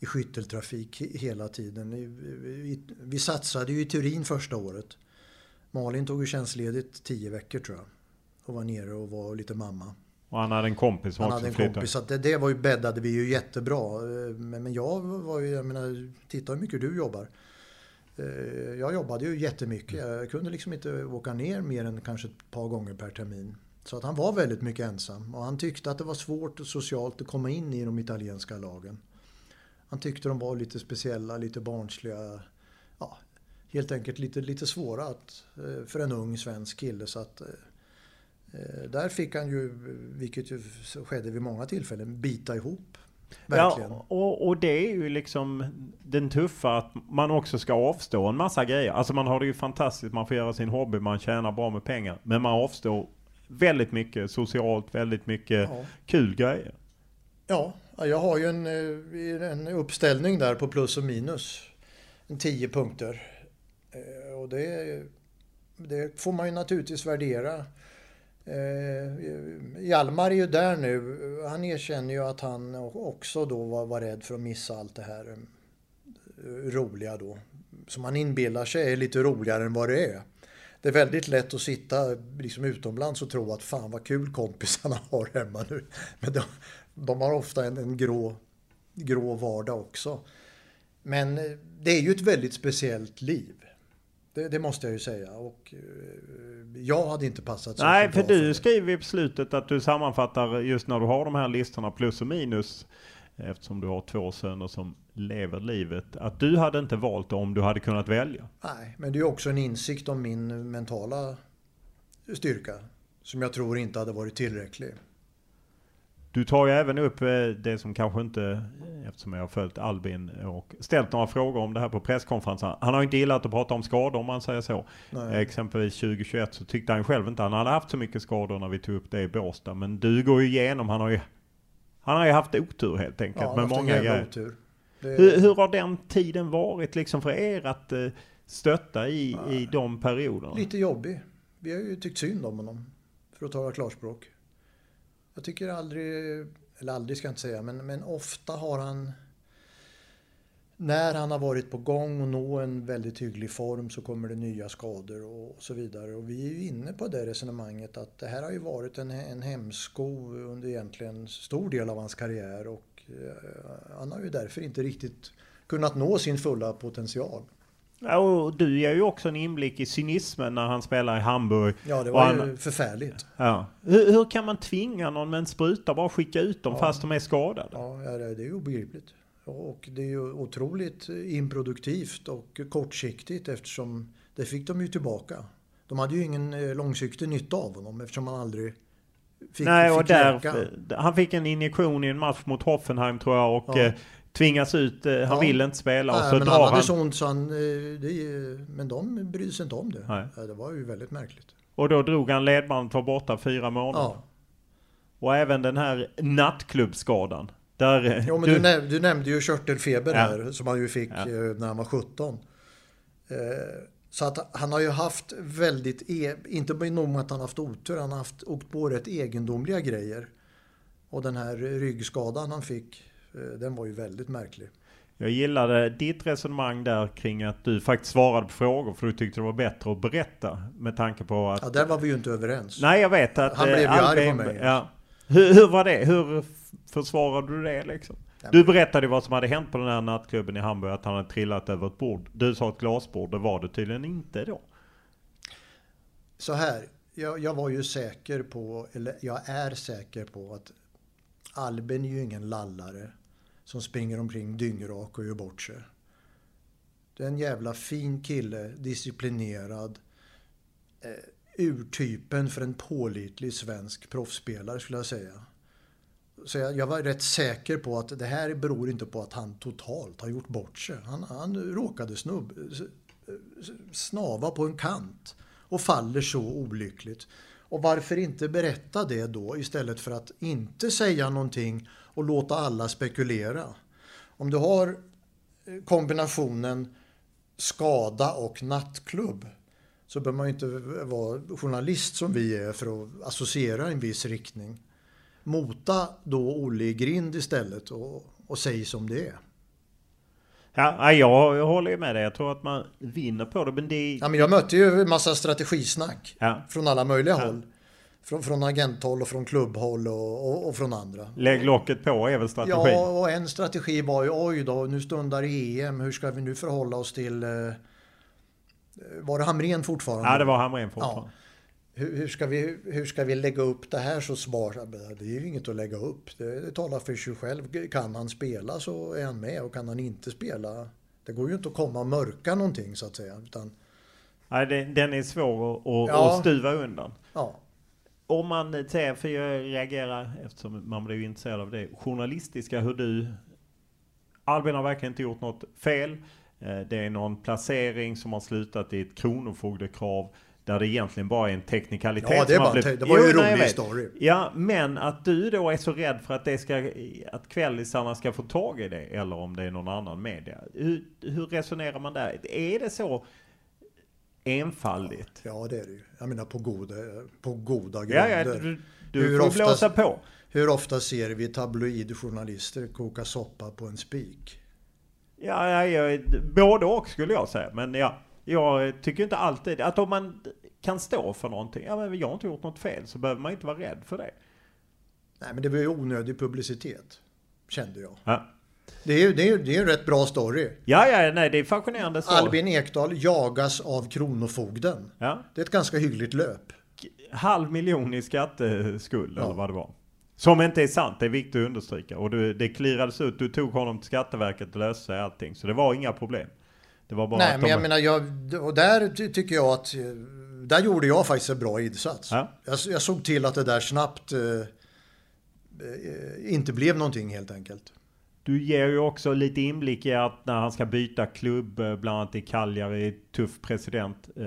i skytteltrafik he- hela tiden. Vi, vi, satsade ju i Turin första året. Malin tog ju tjänstledigt tio veckor tror jag. Och var nere och var lite mamma. Och han hade en kompis som Han hade en flyttade. kompis, så det, det var ju bäddade vi ju jättebra. Eh, Men, men jag var ju, jag menar, titta hur mycket du jobbar. Eh, Jag jobbade ju jättemycket. Jag kunde liksom inte åka ner mer än kanske ett par gånger per termin. Så att han var väldigt mycket ensam. Och han tyckte att det var svårt och socialt att komma in i de italienska lagen. Han tyckte de var lite speciella, lite barnsliga. Ja, helt enkelt lite, lite svåra att, eh, för en ung svensk kille. Så att, eh, eh, där fick han ju, vilket ju skedde vid många tillfällen, bita ihop. Verkligen. Ja, och, och det är ju liksom den tuffa att man också ska avstå en massa grejer. Alltså man har det ju fantastiskt, man får göra sin hobby, man tjänar bra med pengar. Men man avstår väldigt mycket socialt, väldigt mycket Ja. kul grejer. Ja, jag har ju en, eh, en uppställning där på plus och minus. En tio punkter. Eh, och det, det får man ju naturligtvis värdera. Eh, Hjalmar är ju där nu. Han erkänner ju att han också då var, var rädd för att missa allt det här roliga då. Som han inbillar sig är lite roligare än vad det är. Det är väldigt lätt att sitta liksom utomlands och tro att fan vad kul kompisarna har hemma nu. Men de, de har ofta en, en grå, grå vardag också. Men eh, det är ju ett väldigt speciellt liv. Det, det måste jag ju säga. Och eh, jag hade inte passat så Nej, för du skriver ju på slutet att du sammanfattar just när du har de här listorna plus och minus. Eftersom du har två söner som lever livet. Att du hade inte valt om du hade kunnat välja. Nej, men det är också en insikt om min mentala styrka. Som jag tror inte hade varit tillräcklig. Du tar ju även upp eh, det som kanske inte, eftersom jag har följt Albin och ställt några frågor om det här på presskonferensen. Han har ju inte gillat att prata om skador om man säger så. Nej. Eh, Exempelvis 2021 så tyckte han själv inte han hade haft så mycket skador när vi tog upp det i Båstad. Men du går ju igenom, han har ju, han har ju haft otur helt enkelt Ja, med många grejer. otur. Det- Hur, hur har den tiden varit liksom för er att eh, stötta i, i de perioderna? Lite jobbig. Vi har ju tyckt synd om honom. För att tala klarspråk. Jag tycker aldrig, eller aldrig ska jag inte säga, men, men ofta har han... När han har varit på gång och nå en väldigt hygglig form så kommer det nya skador och så vidare. Och vi är ju inne på det resonemanget att det här har ju varit en, en hämsko under egentligen stor del av hans karriär och eh, han har ju därför inte riktigt kunnat nå sin fulla potential. Och du ger ju också en inblick i cynismen när han spelar i Hamburg. Ja, det Och var han- ju förfärligt. Ja. Hur, hur kan man tvinga någon med en spruta bara skicka ut dem Ja. fast de är skadade? Ja, det är ju obegripligt. Och det är ju otroligt improduktivt och kortsiktigt eftersom det fick de ju tillbaka. De hade ju ingen eh, långsiktig nytta av honom eftersom han aldrig fick, Nej, och fick där, läka. han fick en injektion i en match mot Hoffenheim tror jag och Ja. Tvingas ut. Eh, han Ja. vill inte spela och Nej, så men drar han hade så ont så han... eh, Det, men de brydde sig inte om det. Nej. Ja, det var ju väldigt märkligt. Och då drog han ledbandet var borta fyra månader. Ja. Och även den här nattklubbsskadan. Där, eh, Jo, men du, näm- du nämnde ju körtelfeber här som han ju fick när han var 17. Eh, Så att han har ju haft väldigt, e- inte bara nog med att han haft otur, han har haft, åkt på rätt egendomliga grejer. Och den här ryggskadan han fick, den var ju väldigt märklig. Jag gillade ditt resonemang där kring att du faktiskt svarade på frågor för du tyckte det var bättre att berätta med tanke på att... Ja, där var vi ju inte överens. Nej, jag vet att... Han eh, blev ju arg på mig. Ja. Hur, hur var det? Hur försvarade du det liksom? Du berättade vad som hade hänt på den här nattklubben i Hamburg, att han hade trillat över ett bord. Du sa ett glasbord, det var det tydligen inte då. Så här, jag, jag var ju säker på, eller jag är säker på att Albin är ju ingen lallare som springer omkring dyngrak och gör bort sig. Det är en jävla fin kille, disciplinerad. Eh, urtypen för en pålitlig svensk proffsspelare skulle jag säga. Så jag, jag, var rätt säker på att det här beror inte på att han totalt har gjort bort sig. Han, han råkade snubb, snava på en kant och faller så olyckligt. Och varför inte berätta det då istället för att inte säga någonting och låta alla spekulera. Om du har eh, kombinationen skada och nattklubb så behöver man inte vara journalist som vi är för att associera en viss riktning. Mota då Olle i grind istället och, och säg som det är. Ja, jag håller med dig. Jag tror att man vinner på det. Men det... Ja, men jag mötte ju en massa strategisnack ja. från alla möjliga ja. håll. Från, från agenthåll och från klubbhåll och, och, och, från andra. Lägg locket på är väl strategin? Ja, och en strategi var ju oj då, nu stundar EM. Hur ska vi nu förhålla oss till... Eh, var det Hamren fortfarande? Ja, det var Hamren fortfarande. Ja hur, hur, ska vi, hur ska vi lägga upp det här så smart? Det är ju inget att lägga upp. Det, det talar för sig själv. Kan han spela så är han med och kan han inte spela det går ju inte att komma och mörka någonting så att säga. Utan... Nej, det, den är svår att, att, ja. att stuva undan. Ja. Om man säger, för jag reagerar eftersom man blir intresserad av det, journalistiska hur du Albin har verkligen inte gjort något fel. Eh, det är någon placering som har slutat i ett kronofogdekrav. Där det egentligen bara är en teknikalitet. Ja, det, bara, blivit... det var ju en rolig story. Ja, men att du då är så rädd för att det ska, att kvällisarna ska få tag i det. Eller om det är någon annan media. Hur, hur resonerar man där? Är det så enfaldigt? Ja, det är det ju. Jag menar på goda, på goda grunder. Ja, ja, du, du hur får ofta, blåsa på. Hur ofta ser vi tabloidjournalister koka soppa på en spik? Ja, ja, ja, både och skulle jag säga. Men ja, jag tycker inte alltid att om man kan stå för någonting, ja men jag har inte gjort något fel, så behöver man inte vara rädd för det. Nej men det var ju onödig publicitet, kände jag. Ja. Det är ju det är, det är en rätt bra story. Ja, ja, nej det är fascinerande så. Albin Ekdal jagas av Kronofogden. Ja. Det är ett ganska hyggligt löp. Halv miljon i skatteskuld ja. eller vad det var. Som inte är sant, det är viktigt att understryka. Och du, det klirades ut, du tog honom till Skatteverket och löste sig allting. Så det var inga problem. Det var bara Nej, men jag menar, jag, och där tycker jag att där gjorde jag faktiskt en bra insats. Ja. Jag, jag, såg till att det där snabbt eh, eh, inte blev någonting helt enkelt. Du ger ju också lite inblick i att när han ska byta klubb, eh, bland annat i Cagliari, tuff president. Eh,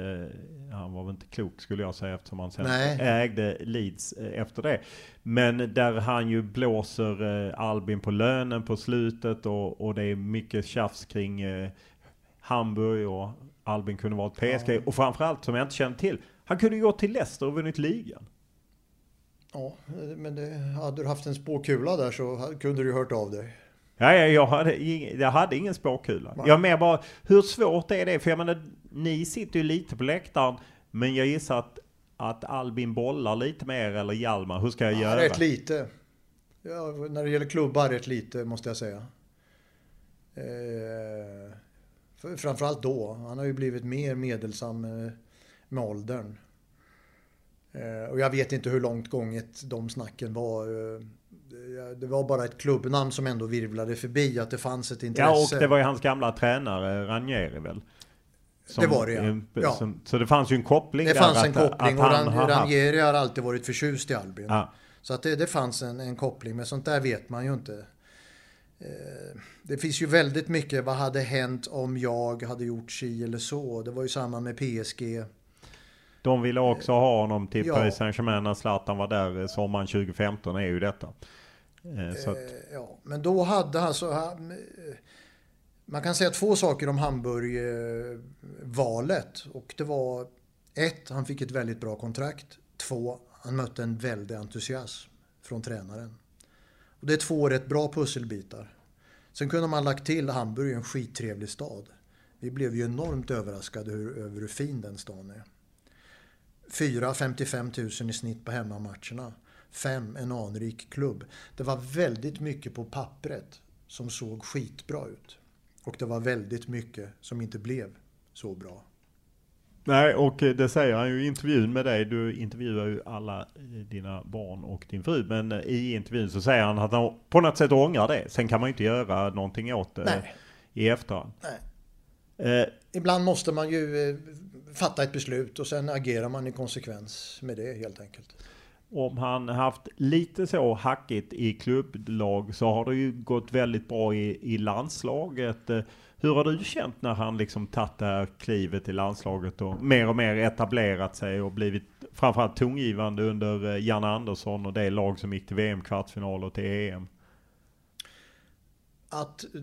han var väl inte klok skulle jag säga eftersom han sen Nej. ägde Leeds eh, efter det. Men där han ju blåser eh, Albin på lönen på slutet och, och det är mycket tjafs kring eh, Hamburg och Albin kunde varit PSG. Ja. Och framförallt som jag inte känner till, han kunde ju gått till Leicester och vunnit ligan. Ja, men det, hade du haft en spåkula där så kunde du hört av dig. Ja, ja jag, hade, jag hade ingen spåkula. Nej. Jag mer bara, hur svårt är det? För jag menar, ni sitter ju lite på läktaren, men jag gissar att, att Albin bollar lite mer, eller Hjalmar. Hur ska jag ja, göra? Rätt lite. Ja, när det gäller klubbar rätt lite, måste jag säga. Eh, Framförallt då. Han har ju blivit mer medelsam eh, med åldern. Eh, och jag vet inte hur långt gånget de snacken var. Eh, det var bara ett klubbnamn som ändå virvlade förbi att det fanns ett intresse. Ja, och det var ju hans gamla tränare Ranieri väl? Som, det var det ja. ja. Som, så det fanns ju en koppling Det fanns en att, koppling att och Ran, Ranieri har alltid varit förtjust i Albin. Ja. Så att det, det fanns en, en koppling, men sånt där vet man ju inte. Eh, det finns ju väldigt mycket, vad hade hänt om jag hade gjort si eller så? Det var ju samma med PSG. De ville också ha honom till ja. Paris Saint-Germain när Zlatan var där eh, sommaren 2015 är ju detta. Eh, så att... Ja, men då hade alltså... Man kan säga två saker om Hamburg-valet. Och det var ett, han fick ett väldigt bra kontrakt. Två, han mötte en väldig entusiasm från tränaren. Och det är två rätt bra pusselbitar. Sen kunde man lagt till Hamburg är en skittrevlig stad. Vi blev ju enormt överraskade hur, över hur fin den stan är. 4 55 000 i snitt på hemmamatcherna. 5 en anrik klubb. Det var väldigt mycket på pappret som såg skitbra ut. Och det var väldigt mycket som inte blev så bra. Nej, och det säger han ju i intervjun med dig. Du intervjuar ju alla dina barn och din fru. Men i intervjun så säger han att han på något sätt ångrar det. Sen kan man ju inte göra någonting åt det Nej. i efterhand. Nej. Eh, Ibland måste man ju eh, fatta ett beslut och sen agerar man i konsekvens med det helt enkelt. om han haft lite så hackigt i klubblag så har det ju gått väldigt bra i, i landslaget. Hur har du känt när han liksom tagit det här klivet i landslaget och mer och mer etablerat sig och blivit framförallt tongivande under eh, Janne Andersson och det lag som gick till VM-kvartsfinal och till EM? Att eh,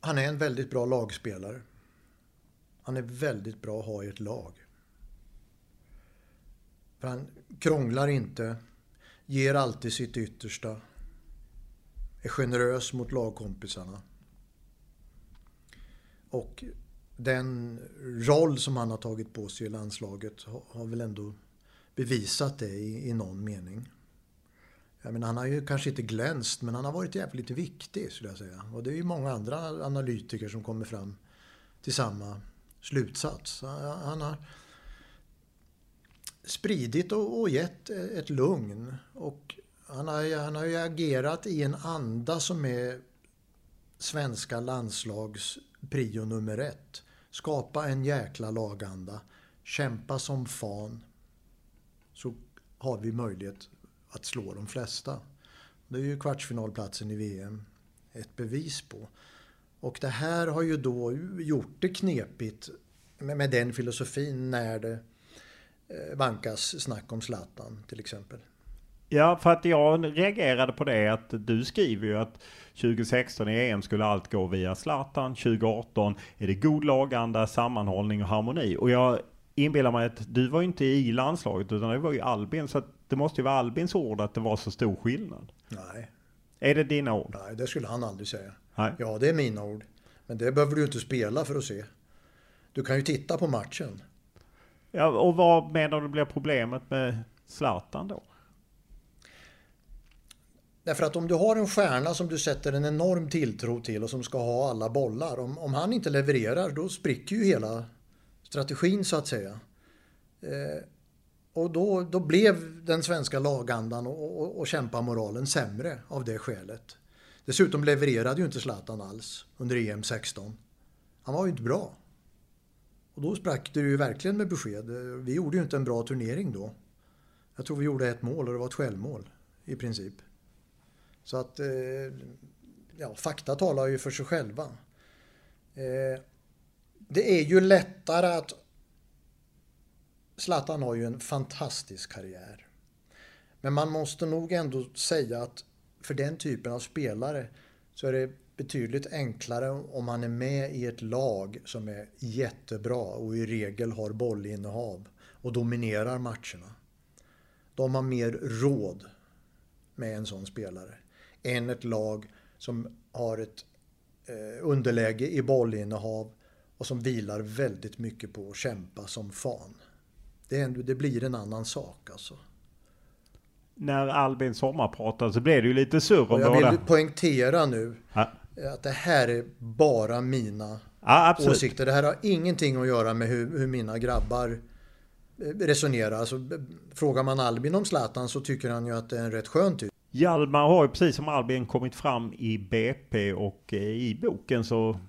han är en väldigt bra lagspelare. Han är väldigt bra att ha i ett lag. För han krånglar inte, ger alltid sitt yttersta, är generös mot lagkompisarna. Och den roll som han har tagit på sig i landslaget har, väl ändå bevisat det i, i någon mening. Jag menar, han har ju kanske inte glänst, men han har varit jävligt viktig skulle jag säga. Och det är ju många andra analytiker som kommer fram till samma slutsats. Han han har spridit och, och gett ett lugn. Och han har, han har ju agerat i en anda som är svenska landslags prio nummer ett. Skapa en jäkla laganda. Kämpa som fan. Så har vi möjlighet att slå de flesta. Det är ju kvartsfinalplatsen i VM ett bevis på. Och det här har ju då gjort det knepigt med, den filosofin när det eh, vankas snack om Zlatan till exempel. Ja, för att jag reagerade på det att du skriver ju att 2016 i EM skulle allt gå via Zlatan. 2018 är det god laganda, sammanhållning och harmoni. Och jag inbillar mig att du var ju inte i landslaget utan det var ju Albin. Så det måste ju vara Albins ord att det var så stor skillnad. Nej, Är det dina ord? nej, det skulle han aldrig säga. Nej. Ja, det är mina ord. Men det behöver du inte spela för att se. Du kan ju titta på matchen. Ja, och vad menar du blir problemet med Zlatan då? Därför att om du har en stjärna som du sätter en enorm tilltro till och som ska ha alla bollar. Om, om han inte levererar då spricker ju hela strategin så att säga. Eh, och då, då blev den svenska lagandan och, och, och kämpamoralen sämre av det skälet. Dessutom levererade ju inte Zlatan alls under EM 16. Han var ju inte bra. Och då sprack det ju verkligen med besked. Vi gjorde ju inte en bra turnering då. Jag tror vi gjorde ett mål och det var ett självmål i princip. Så att eh, ja, fakta talar ju för sig själva. Eh, det är ju lättare att Zlatan har ju en fantastisk karriär. Men man måste nog ändå säga att för den typen av spelare så är det betydligt enklare om man är med i ett lag som är jättebra och i regel har bollinnehav och dominerar matcherna. De har mer råd med en sån spelare än ett lag som har ett eh, underläge i bollinnehav och som vilar väldigt mycket på att kämpa som fan. Det, är, det blir en annan sak alltså. När Albin sommar pratade så blev det ju lite surr om jag båda. vill poängtera nu Ja. att det här är bara mina Ja, åsikter. Det här har ingenting att göra med hur, hur mina grabbar eh, resonerar. Alltså, frågar man Albin om Zlatan så tycker han ju att det är en rätt skön typ. Hjalmar har ju precis som Albin kommit fram i BP och eh, i boken så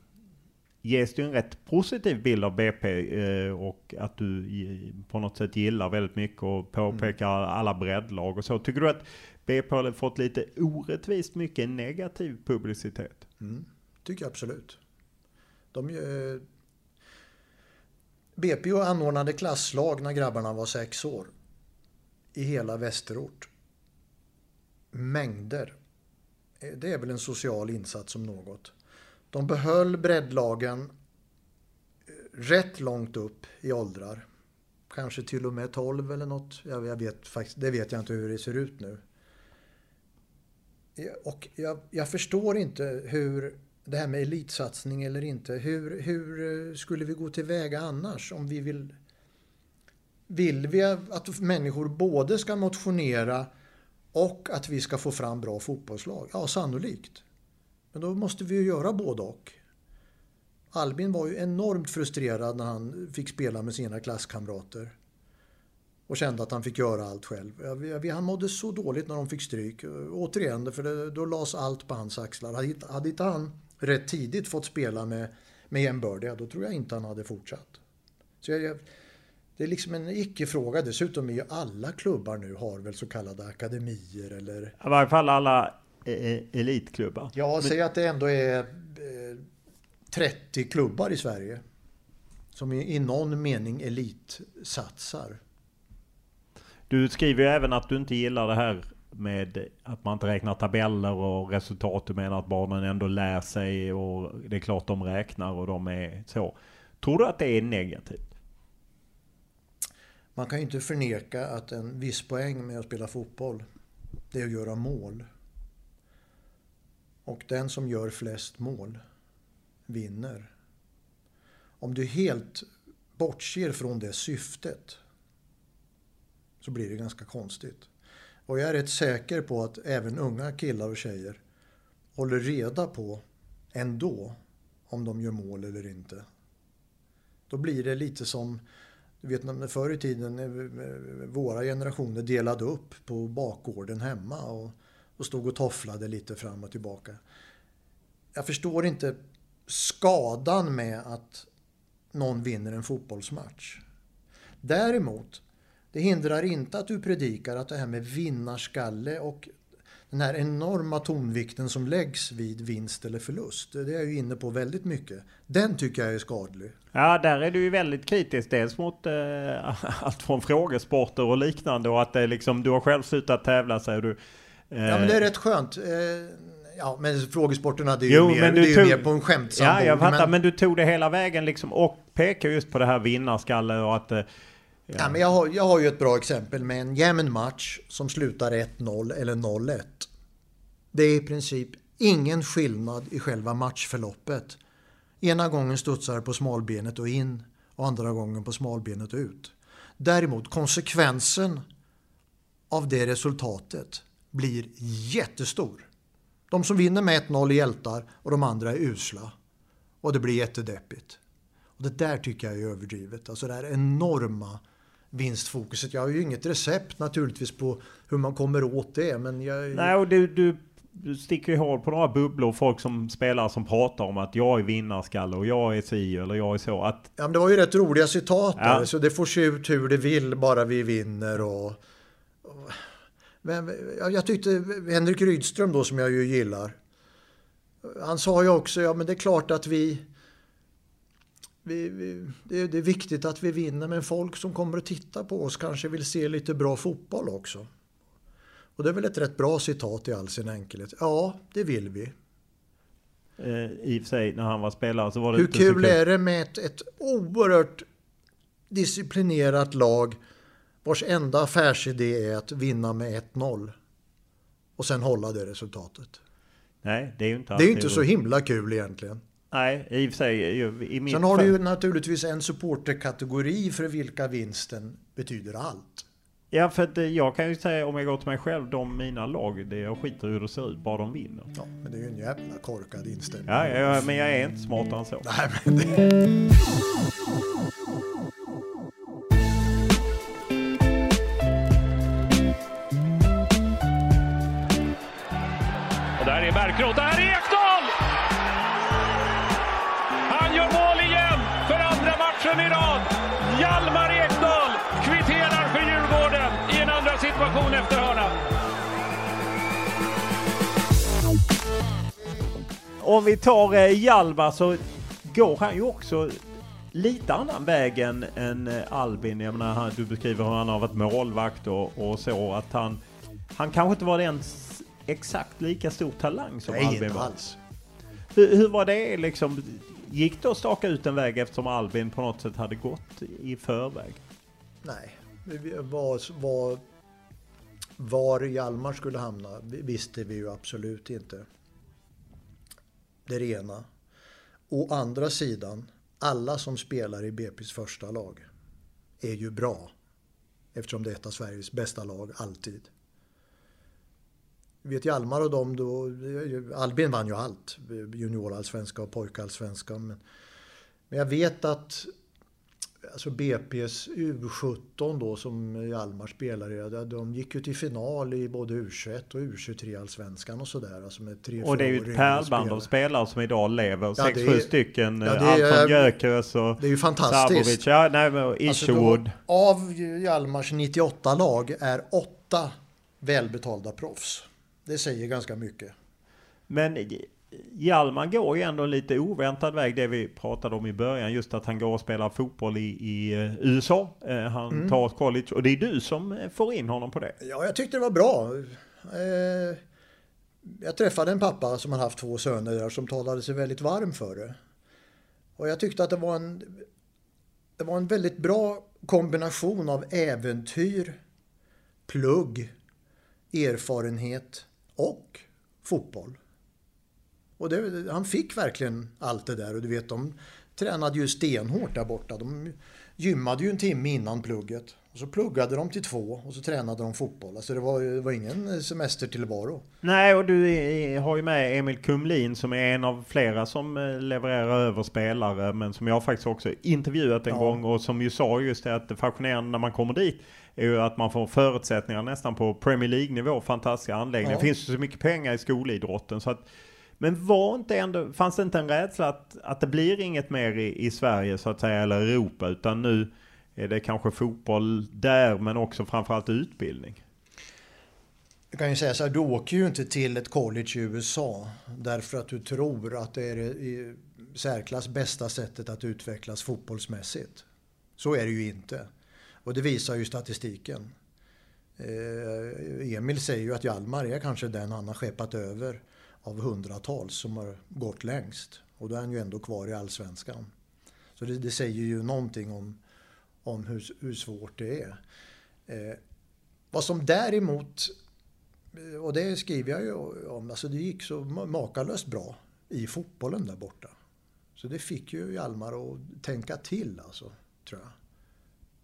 ges det en rätt positiv bild av BP eh, och att du på något sätt gillar väldigt mycket och påpekar alla breddlag och så. Tycker du att BP har fått lite orättvist mycket negativ publicitet? Mm, tycker jag absolut. De, eh, BP anordnade klasslag när grabbarna var sex år. I hela Västerort. Mängder. Eh, det är väl en social insats som något. De behöll breddlagen eh, rätt långt upp i åldrar. Kanske till och med 12 eller något. Jag, vet faktiskt, det vet jag inte hur det ser ut nu. Och jag, jag förstår inte hur det här med elitsatsning eller inte. Hur, hur eh, skulle vi gå tillväga annars om vi vill... Vill vi att människor både ska motionera och att vi ska få fram bra fotbollslag? Ja, sannolikt. Men då måste vi ju göra både och. Albin var ju enormt frustrerad när han fick spela med sina klasskamrater. Och kände att han fick göra allt själv. Han mådde så dåligt när de fick stryk. Återigen, för då lades allt på hans axlar. Hade, hade inte han rätt tidigt fått spela med, med jämbördiga, då tror jag inte han hade fortsatt. Så jag, det är liksom en icke-fråga. Dessutom är ju alla klubbar nu har väl så kallade akademier eller... I varje fall alla e, e, elitklubbar. Ja, säg att det ändå är 30 eh, klubbar i Sverige. Som i någon mening elitsatsar. Du skriver ju även att du inte gillar det här med att man inte räknar tabeller och resultat. Du menar att barnen ändå lär sig och det är klart de räknar och de är så. Tror du att det är negativt? Man kan ju inte förneka att en viss poäng med att spela fotboll, det är att göra mål. Och den som gör flest mål vinner. Om du helt bortser från det syftet så blir det ganska konstigt. Och jag är rätt säker på att även unga killar och tjejer håller reda på ändå om de gör mål eller inte. Då blir det lite som, du vet när förr i tiden eh, våra generationer delade upp på bakgården hemma och, och stod och tofflade lite fram och tillbaka. Jag förstår inte skadan med att någon vinner en fotbollsmatch. Däremot det hindrar inte att du predikar att det här med vinnarskalle och den här enorma tonvikten som läggs vid vinst eller förlust. Det är jag ju inne på väldigt mycket. Den tycker jag är skadlig. Ja, där är du ju väldigt kritisk. Dels mot eh, allt från frågesporter och liknande och att det liksom, du har själv slutat tävla säger du. Eh, ja, men det är rätt skönt. Eh, ja, men frågesporterna det är jo, ju, mer, det är tog, mer på en skämtsam Ja, jag fattar. Men... men... du tog det hela vägen liksom och pekar just på det här vinnarskalle och att eh, Ja. ja. men jag, har, jag har ju ett bra exempel med en jämn match som slutar 1-0 eller 0-1. Det är i princip ingen skillnad i själva matchförloppet. Ena gången studsar på smalbenet och in och andra gången på smalbenet och ut. Däremot konsekvensen av det resultatet blir jättestor. De som vinner med 1-0 är hjältar och de andra är usla. Och det blir jättedeppigt. Och det där tycker jag är överdrivet. Alltså det här enorma vinstfokuset. Jag har ju inget recept naturligtvis på hur man kommer åt det. Men jag... Nej, och du, du, sticker ju hål på några bubblor. Folk som spelar som pratar om att jag är vinnarskalle och jag är si eller jag är så. Att... Ja, men det var ju rätt roliga citat ja. där. Så det får se ut hur det vill bara vi vinner. Och... Men, jag tyckte Henrik Rydström då som jag ju gillar. Han sa ju också, ja men det är klart att vi vi, vi, det, är, det, är viktigt att vi vinner, men folk som kommer att titta på oss kanske vill se lite bra fotboll också. Och det är väl ett rätt bra citat i all sin enkelhet. Ja, det vill vi. Eh, I och för sig, när han var spelare så var det Hur inte kul, kul är det med ett, ett oerhört disciplinerat lag vars enda affärsidé är att vinna med 1-0 och sen hålla det resultatet. Nej, det är ju inte Det är ju inte så himla kul egentligen. Nej, i och för sig. I mitt Sen har du ju naturligtvis en supporterkategori för vilka vinsten betyder allt. Ja, för att jag kan ju säga om jag går till mig själv, de mina lag, det jag skiter hur det ser ut, bara de vinner. Ja, men det är ju en jävla korkad inställning. Ja, ja men jag är inte smartare än så. Nej, men det... Och där är Bärkroth, Om vi tar eh, Hjalmar så går han ju också lite annan väg än, än eh, Albin. Jag menar, han, du beskriver hur han har varit målvakt och, och så. Att han, han kanske inte var en exakt lika stor talang som Nej, Albin var. Alls. Hur, hur var det liksom? Gick det att staka ut en väg eftersom Albin på något sätt hade gått i förväg? Nej, var, var, var Hjalmar skulle hamna visste vi ju absolut inte. Det är det ena. Å andra sidan, alla som spelar i BP's första lag är ju bra. Eftersom det är ett av Sveriges bästa lag, alltid vet Hjalmar och dem då, Albin vann ju allt. Juniorallsvenska och pojkallsvenska. Men Men jag vet att alltså BP's U17 då som Hjalmar spelar i, de gick ju till final i både U21 och U23 allsvenskan och sådär. Alltså med tre och det är ju ett pärlband av spelare som idag lever. Ja, Sex, sju stycken. Ja, Anton Gyökeres och Det är ju fantastiskt. Ja, nej, Isherwood. Alltså av Hjalmars 98 lag är åtta välbetalda proffs. Det säger ganska mycket. Men Hjalmar går ju ändå en lite oväntad väg, det vi pratade om i början. Just att han går och spelar fotboll i, i eh, USA. Eh, han mm. tar ett college och det är du som eh, får in honom på det. Ja, jag tyckte det var bra. jag träffade en pappa som har haft två söner där som talade sig väldigt varm för det. Och jag tyckte att det var en, det var en väldigt bra kombination av äventyr, plugg, erfarenhet och fotboll. Och det, han fick verkligen allt det där och du vet de tränade ju stenhårt där borta. De gymmade ju en timme innan plugget. Och så pluggade de till två och så tränade de fotboll. Alltså det var, det var ingen semestertillvaro. Nej, och du har ju med Emil Kumlin som är en av flera som eh, levererar över spelare. Men som jag faktiskt också intervjuat en ja. gång och som ju sa just det att det fascinerande när man kommer dit är ju att man får förutsättningar nästan på Premier League-nivå. Fantastiska anläggningar. Ja. Det finns ju så mycket pengar i skolidrotten så att men var inte ändå, fanns det inte en rädsla att, att det blir inget mer i, i Sverige så att säga, eller Europa, utan nu är det kanske fotboll där, men också framförallt utbildning? Jag kan ju säga så här, du åker ju inte till ett college i USA därför att du tror att det är det i särklass bästa sättet att utvecklas fotbollsmässigt. Så är det ju inte. Och det visar ju statistiken. Eh, Emil säger ju att Hjalmar är kanske den han har skeppat över av hundratals som har gått längst. Och då är han ju ändå kvar i allsvenskan. Så det, det säger ju någonting om, om hur, hur svårt det är. Eh, vad som däremot, och det skriver jag ju om, alltså det gick så makalöst bra i fotbollen där borta. Så det fick ju Hjalmar att tänka till alltså, tror jag.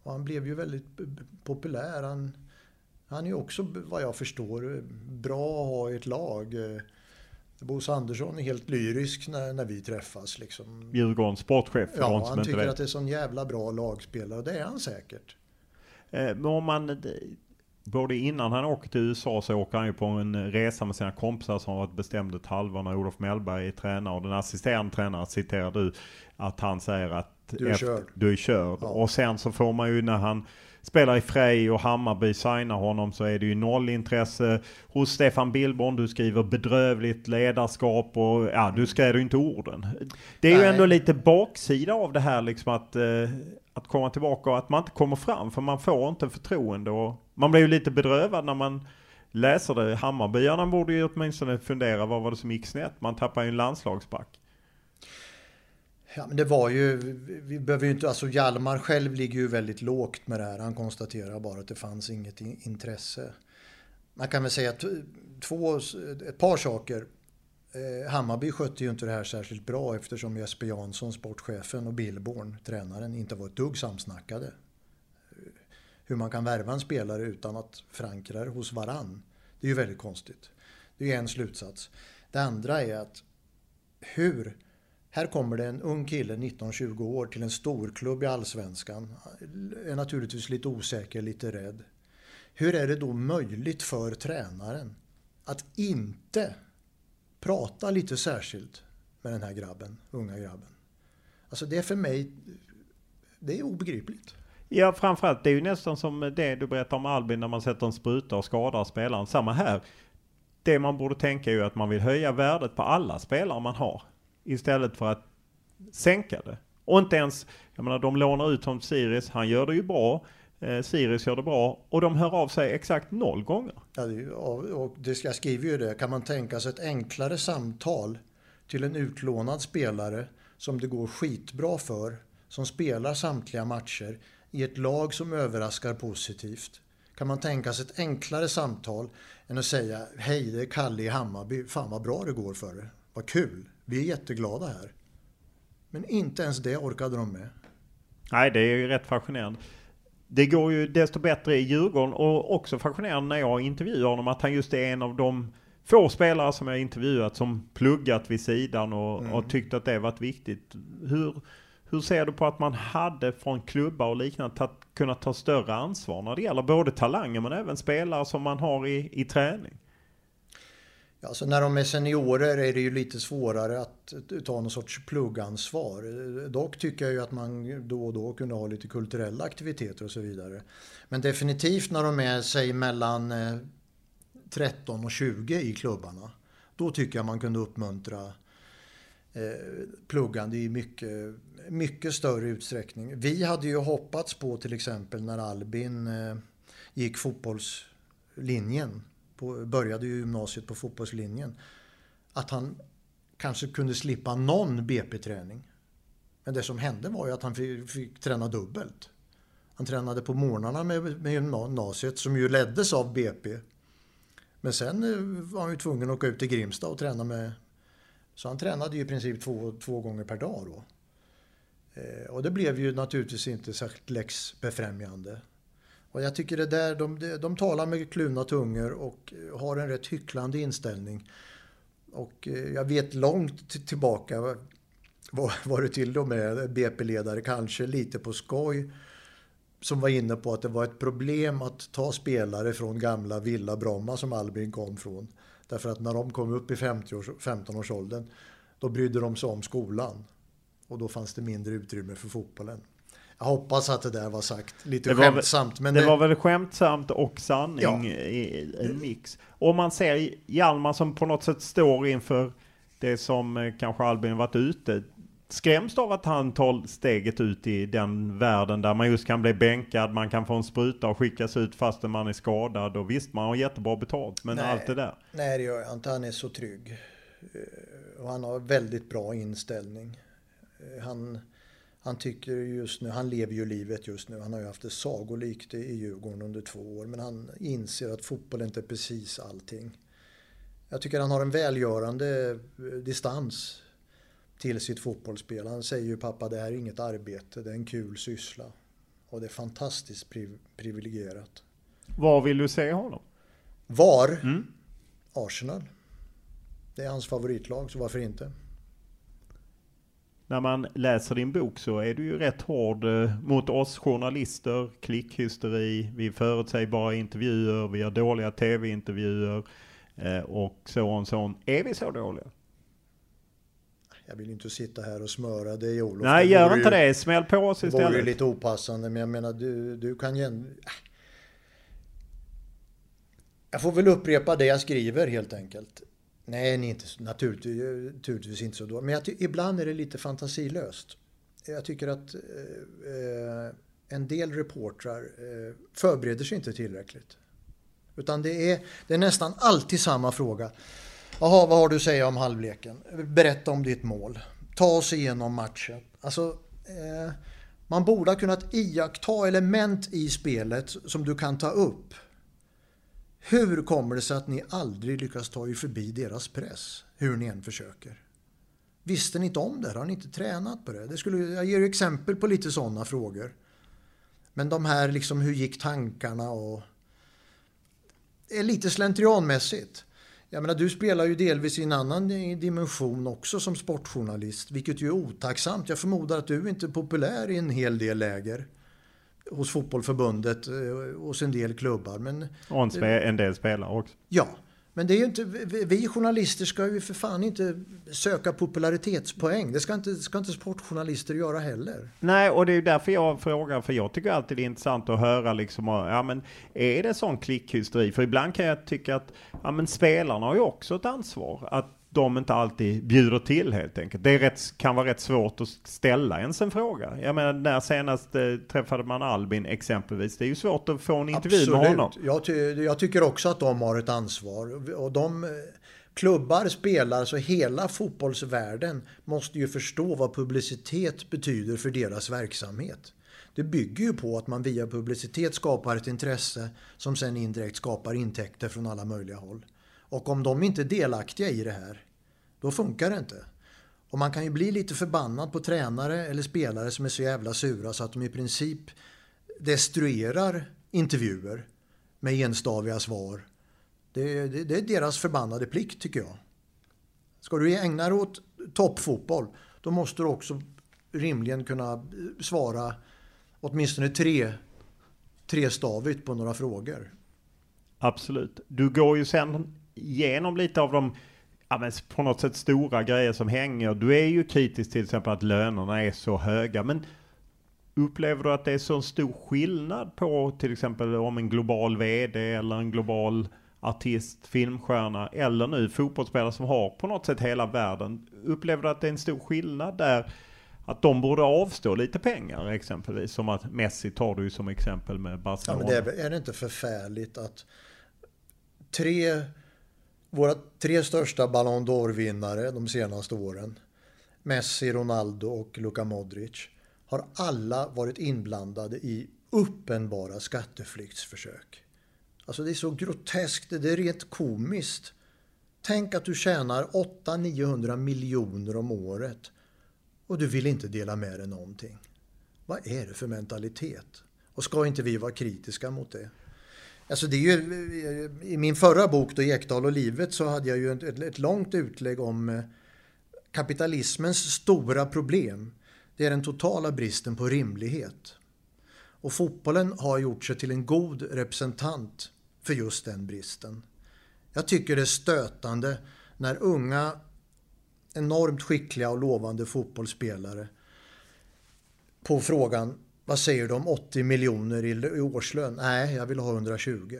Och han blev ju väldigt populär. Han, han är ju också, vad jag förstår, bra att ha i ett lag. Eh, Bosse Andersson är helt lyrisk när, när vi träffas. Liksom. Djurgårdens sportchef. Ja, han tycker att det är sån jävla bra lagspelare och det är han säkert. Eh, men om man, både innan han åker till USA så åker han ju på en resa med sina kompisar som varit bestämd ett halvår när Olof Mellberg är tränare. Och den assisterande tränaren citerar du att han säger att du är efter, körd. Du är körd. Ja. Och sen så får man ju när han spelar i Frej och Hammarby signar honom så är det ju noll intresse hos Stefan Billborn. Du skriver bedrövligt ledarskap och ja, du skrev ju inte orden. Det är Nej. ju ändå lite baksida av det här liksom att, eh, att komma tillbaka och att man inte kommer fram för man får inte förtroende och man blir ju lite bedrövad när man läser det. Hammarbyarna borde ju åtminstone fundera vad var det som gick snett? Man tappar ju en landslagsback. Ja, men det var ju, vi behöver ju inte, alltså Hjalmar själv ligger ju väldigt lågt med det här. Han konstaterar bara att det fanns inget intresse. Man kan väl säga två, ett par saker. Eh, Hammarby skötte ju inte det här särskilt bra eftersom Jesper Jansson, sportchefen och Billborn, tränaren, inte var ett dugg samsnackade. Hur man kan värva en spelare utan att förankra det hos varann, det är ju väldigt konstigt. Det är en slutsats. Det andra är att hur här kommer det en ung kille, 19-20 år, till en storklubb i Allsvenskan. Är naturligtvis lite osäker, lite rädd. Hur är det då möjligt för tränaren att inte prata lite särskilt med den här grabben, unga grabben? Alltså det är för mig, det är obegripligt. Ja, framförallt det är ju nästan som det du berättar om Albin när man sätter en spruta och skadar spelaren. Samma här. Det man borde tänka är ju att man vill höja värdet på alla spelare man har istället för att sänka det. Och inte ens, jag menar de lånar ut som Sirius, han gör det ju bra. Eh, Sirius gör det bra och de hör av sig exakt noll gånger. Ja, och det, jag skriver ju det, kan man tänka sig ett enklare samtal till en utlånad spelare som det går skitbra för, som spelar samtliga matcher i ett lag som överraskar positivt. Kan man tänka sig ett enklare samtal än att säga Hej, det är Kalle i Hammarby. Fan vad bra det går för dig. Vad kul. Vi är jätteglada här. Men inte ens det orkade de med. Nej, det är ju rätt fascinerande. Det går ju desto bättre i Djurgården och också fascinerande när jag intervjuar honom att han just är en av de få spelare som jag intervjuat som pluggat vid sidan och, mm. och tyckt att det varit viktigt. Hur, Hur ser du på att man hade från klubbar och liknande ta, kunnat ta större ansvar när det gäller både talanger men även spelare som man har i, i träning? Alltså när de är seniorer är det ju lite svårare att ta någon sorts pluggansvar. Dock tycker jag ju att man då och då kunde ha lite kulturella aktiviteter och så vidare. Men definitivt när de är, säg mellan eh, 13 och 20 i klubbarna. Då tycker jag man kunde uppmuntra eh, pluggande i mycket, mycket större utsträckning. Vi hade ju hoppats på till exempel när Albin eh, gick fotbollslinjen, på, började ju gymnasiet på fotbollslinjen, att han kanske kunde slippa någon BP-träning. Men det som hände var ju att han fick, fick träna dubbelt. Han tränade på morgnarna med, med gymnasiet som ju leddes av BP. Men sen eh, var han ju tvungen att åka ut till Grimsta och träna med... Så han tränade ju i princip två, två gånger per dag då. Eh, och det blev ju naturligtvis inte särskilt läxbefrämjande. Och jag tycker det där, de, de talar med kluvna tungor och har en rätt hycklande inställning. Och eh, jag vet långt tillbaka var, var det till och med BP-ledare, kanske lite på skoj, som var inne på att det var ett problem att ta spelare från gamla Villa Bromma som Albin kom från. Därför att när de kom upp i 15-årsåldern då brydde de sig om skolan. Och då fanns det mindre utrymme för fotbollen. Jag hoppas att det där var sagt lite det skämtsamt. Men det, det, var väl skämtsamt och sanning ja. i en mix. Om man ser Hjalmar som på något sätt står inför det som eh, kanske Albin varit ute skräms av att han tar steget ut i den världen där man just kan bli bänkad, man kan få en spruta och skickas ut fastän man är skadad och visst man har jättebra betalt men nej, allt det där. Nej det gör jag inte, han är så trygg. Eh, och han har väldigt bra inställning. Eh, han, han tycker just nu, han lever ju livet just nu. Han har ju haft det sagolikt i Djurgården under två år men han inser att fotboll inte är precis allting. Jag tycker han har en välgörande eh, distans till sitt fotbollsspel. Han säger ju pappa det här är inget arbete, det är en kul syssla. Och det är fantastiskt priv privilegierat. Var vill du se honom? Var? Mm. Arsenal. Det är hans favoritlag, så varför inte? När man läser din bok så är du ju rätt hård eh, mot oss journalister, klickhysteri, vi förutsägbara intervjuer, vi har dåliga tv-intervjuer eh, och så och så. Är vi så dåliga? Jag vill inte sitta här och smöra dig Olof. Nej, det gör inte ju, det. Smäll på oss istället. Det vore ju lite opassande, men jag menar du, du kan ju... Jag får väl upprepa det jag skriver helt enkelt. Nej, ni är inte, naturligtvis, eh, naturligtvis inte så då. Men jag ibland är det lite fantasilöst. Jag tycker att eh, eh, en del reportrar eh, förbereder sig inte tillräckligt. Utan det är, det är nästan alltid samma fråga. Jaha, vad har du att säga om halvleken? Berätta om ditt mål. Ta oss igenom matchen. Alltså, eh, man borde ha kunnat iaktta element i spelet som du kan ta upp. Hur kommer det sig att ni aldrig lyckas ta er förbi deras press? Hur ni än försöker. Visste ni inte om det? Har ni inte tränat på det? det skulle, jag ger exempel på lite sådana frågor. Men de här liksom, hur gick tankarna och... Är lite slentrianmässigt. Jag menar, du spelar ju delvis i en annan dimension också som sportjournalist, vilket ju är otacksamt. Jag förmodar att du inte är populär i en hel del läger hos fotbollförbundet och eh, hos en del klubbar. Men, och en, en del spelare också. Ja, men det är inte, vi journalister ska ju för fan inte söka popularitetspoäng. Det ska inte, ska inte sportjournalister göra heller. Nej, och det är därför jag frågar, för jag tycker alltid det är intressant att höra liksom, ja men är det sån klickhysteri? För ibland kan jag tycka att, ja men spelarna har ju också ett ansvar. Att de inte alltid bjuder till helt enkelt. Det rätt, kan vara rätt svårt att ställa ens en fråga. Jag menar när senast eh, träffade man Albin exempelvis. Det är ju svårt att få en intervju Absolut. med honom. Jag, ty jag tycker också att de har ett ansvar. Och de eh, klubbar, spelar, så hela fotbollsvärlden måste ju förstå vad publicitet betyder för deras verksamhet. Det bygger ju på att man via publicitet skapar ett intresse som sen indirekt skapar intäkter från alla möjliga håll. Och om de inte är delaktiga i det här, då funkar det inte. Och man kan ju bli lite förbannad på tränare eller spelare som är så jävla sura så att de i princip destruerar intervjuer med enstaviga svar. Det, det, det är deras förbannade plikt tycker jag. Ska du ägna dig åt toppfotboll, då måste du också rimligen kunna svara åtminstone tre, trestavigt på några frågor. Absolut. Du går ju sen igenom lite av de ja, men på något sätt stora grejer som hänger. Du är ju kritisk till exempel att lönerna är så höga. Men upplever du att det är så stor skillnad på till exempel om en global VD eller en global artist, filmstjärna eller nu fotbollsspelare som har på något sätt hela världen. Upplever du att det är en stor skillnad där? Att de borde avstå lite pengar exempelvis. Som att Messi tar du som exempel med Barcelona. Ja, men det är, är det inte förfärligt att tre, våra tre största Ballon d'Or-vinnare de senaste åren, Messi, Ronaldo och Luka Modric, har alla varit inblandade i uppenbara skatteflyktsförsök. Alltså det är så groteskt, det är rent komiskt. Tänk att du tjänar 800-900 miljoner om året och du vill inte dela med dig någonting. Vad är det för mentalitet? Och ska inte vi vara kritiska mot det? Alltså det är ju, I min förra bok då, Ekdal och livet så hade jag ju ett, ett långt utlägg om eh, kapitalismens stora problem. Det är den totala bristen på rimlighet. Och fotbollen har gjort sig till en god representant för just den bristen. Jag tycker det är stötande när unga, enormt skickliga och lovande fotbollsspelare på frågan vad säger du om 80 miljoner i årslön? Nej, jag vill ha 120.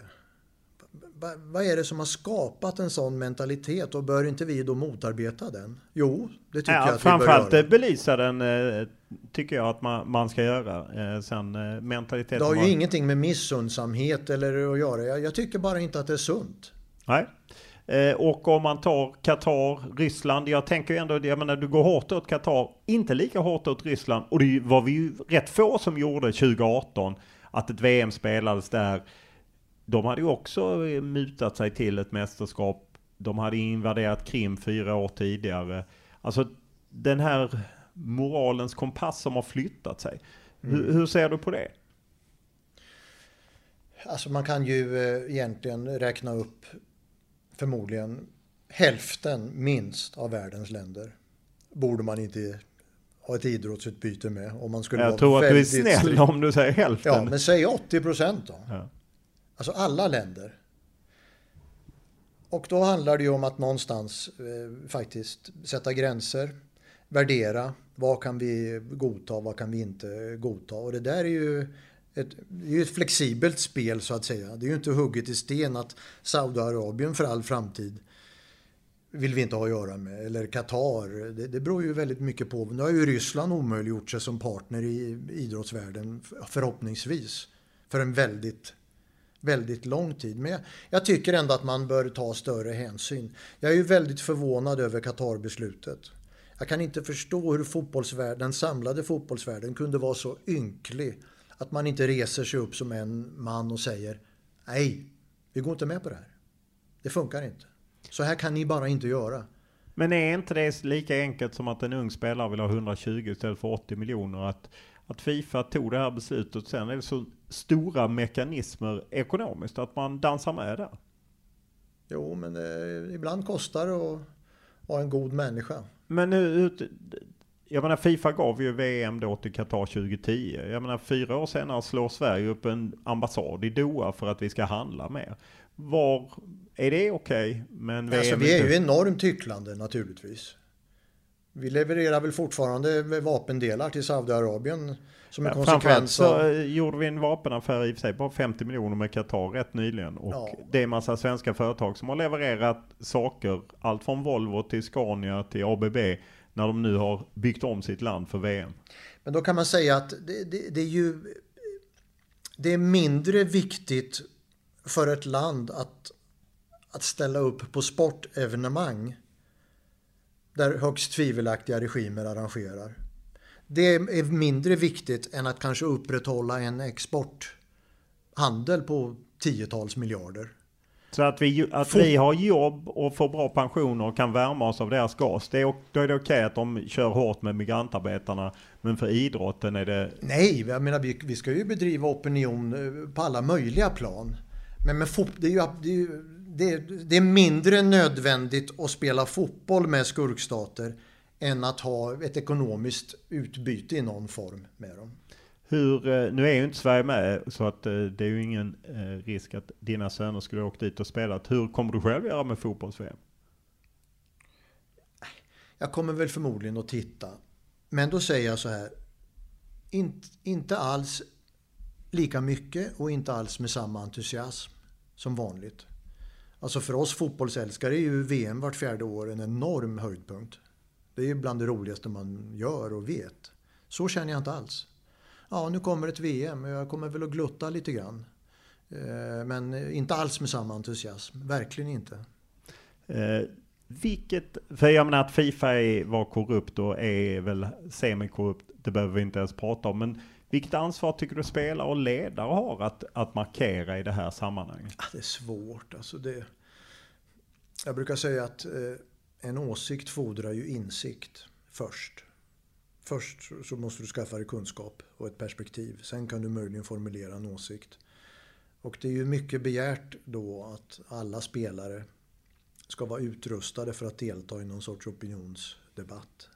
Vad är det som har skapat en sån mentalitet och bör inte vi då motarbeta den? Jo, det tycker ja, jag att framförallt vi bör göra. belysa den eh, tycker jag att man, man ska göra. Eh, sen eh, mentaliteten... Det har ju var... ingenting med missundsamhet eller att göra. Jag, jag tycker bara inte att det är sunt. Nej. Eh, och om man tar Qatar, Ryssland. Jag tänker ändå, jag menar du går hårt åt Qatar, inte lika hårt åt Ryssland. Och det var vi ju rätt få som gjorde 2018. Att ett VM spelades där. De hade ju också mutat sig till ett mästerskap. De hade invaderat Krim fyra år tidigare. Alltså den här moralens kompass som har flyttat sig. Mm. Hur, hur ser du på det? Alltså man kan ju eh, egentligen räkna upp förmodligen hälften minst av världens länder. Borde man inte ha ett idrottsutbyte med. Om man skulle jag tror att du är snäll om du säger hälften. Ja, men säg 80 procent då. Ja. Alltså alla länder. Och då handlar det ju om att någonstans eh, faktiskt sätta gränser, värdera vad kan vi godta, vad kan vi inte godta. Och det där är ju ett, det är ju ett flexibelt spel så att säga. Det är ju inte hugget i sten att Saudiarabien för all framtid vill vi inte ha att göra med. Eller Qatar. Det, det beror ju väldigt mycket på. Nu har ju Ryssland omöjliggjort sig som partner i idrottsvärlden förhoppningsvis. För en väldigt, väldigt lång tid. Men jag, jag tycker ändå att man bör ta större hänsyn. Jag är ju väldigt förvånad över Qatar-beslutet. Jag kan inte förstå hur fotbollsvärlden, den samlade fotbollsvärlden kunde vara så ynklig att man inte reser sig upp som en man och säger nej, vi går inte med på det här. Det funkar inte. Så här kan ni bara inte göra. Men är inte det lika enkelt som att en ung spelare vill ha 120 istället för 80 miljoner? Att, att Fifa tog det här beslutet. Sen är det så stora mekanismer ekonomiskt att man dansar med där. Jo, men eh, ibland kostar det att vara en god människa. Men nu, jag menar Fifa gav ju VM då till Qatar 2010. Jag menar fyra år senare slår Sverige upp en ambassad i Doha för att vi ska handla mer. Var, är det okej? Okay, men alltså, vi är ju enormt hycklande naturligtvis. Vi levererar väl fortfarande vapendelar till Saudiarabien som en ja, konsekvens av... så gjorde vi en vapenaffär i och för sig på 50 miljoner med Qatar rätt nyligen. Och ja. det är en massa svenska företag som har levererat saker, allt från Volvo till Scania till ABB när de nu har byggt om sitt land för VM. Men då kan man säga att det, det, det är ju det är mindre viktigt för ett land att, att ställa upp på sportevenemang där högst tvivelaktiga regimer arrangerar. Det är mindre viktigt än att kanske upprätthålla en exporthandel på tiotals miljarder. Så att, vi, att vi har jobb och får bra pensioner och kan värma oss av deras gas. Det är, då är det okej okay att de kör hårt med migrantarbetarna. Men för idrotten är det... Nej, jag menar vi, vi ska ju bedriva opinion eh, på alla möjliga plan. Men med fot, det, är ju, det, är ju, det, är, det är mindre nödvändigt att spela fotboll med skurkstater än att ha ett ekonomiskt utbyte i någon form med dem. Hur, eh, nu är ju inte Sverige med så att eh, det är ju ingen eh, risk att dina söner skulle åka dit och spela. Hur kommer du själv göra med fotbolls-VM? Jag kommer väl förmodligen att titta. Men då säger jag så här. Inte, inte alls lika mycket och inte alls med samma entusiasm som vanligt. Alltså för oss fotbollsälskare är ju VM vart fjärde år en enorm höjdpunkt. Det är ju bland det roligaste man gör och vet. Så känner jag inte alls. Ja, nu kommer ett VM och jag kommer väl att glutta lite grann. Eh, men inte alls med samma entusiasm. Verkligen inte. Eh, vilket, för jag menar att Fifa är, var korrupt och är väl semi-korrupt, det behöver vi inte ens prata om. Men vilket ansvar tycker du spelare och ledare har att, att markera i det här sammanhanget? Det är svårt. Alltså det, jag brukar säga att eh, en åsikt fordrar ju insikt först. Först så måste du skaffa dig kunskap och ett perspektiv. Sen kan du möjligen formulera en åsikt. Och det är ju mycket begärt då att alla spelare ska vara utrustade för att delta i någon sorts opinionsdebatt.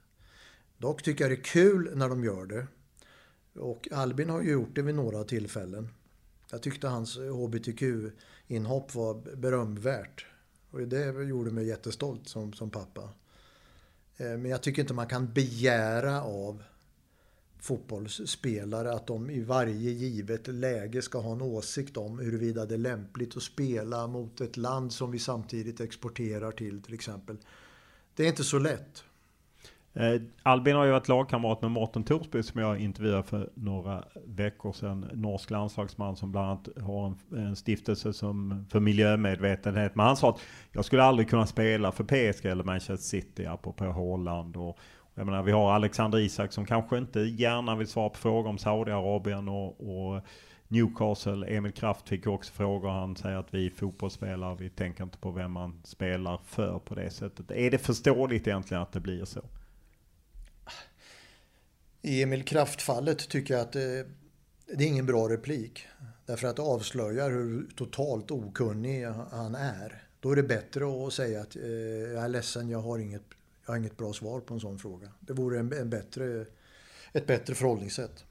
Dock tycker jag det är kul när de gör det. Och Albin har ju gjort det vid några tillfällen. Jag tyckte hans HBTQ-inhopp var berömvärt. Och det gjorde mig jättestolt som, som pappa. Eh, men jag tycker inte man kan begära av fotbollsspelare att de i varje givet läge ska ha en åsikt om huruvida det är lämpligt att spela mot ett land som vi samtidigt exporterar till till exempel. Det är inte så lätt. Eh, Albin har ju varit lagkamrat med Mårten Torsby som jag intervjuade för några veckor sedan. Norsk landslagsman som bland annat har en, en stiftelse som, för miljömedvetenhet. Men han sa att jag skulle aldrig kunna spela för PSG eller Manchester City apropå Holland. Och, jag menar, vi har Alexander Isak som kanske inte gärna vill svara på frågor om Saudiarabien och, och Newcastle. Emil Kraft fick också frågor. Han säger att vi fotbollsspelare, vi tänker inte på vem man spelar för på det sättet. Är det förståeligt egentligen att det blir så? I Emil Kraft-fallet tycker jag att det, det är ingen bra replik. Därför att det avslöjar hur totalt okunnig han är. Då är det bättre att säga att eh, jag är ledsen, jag har, inget, jag har inget bra svar på en sån fråga. Det vore en, en bättre, ett bättre förhållningssätt.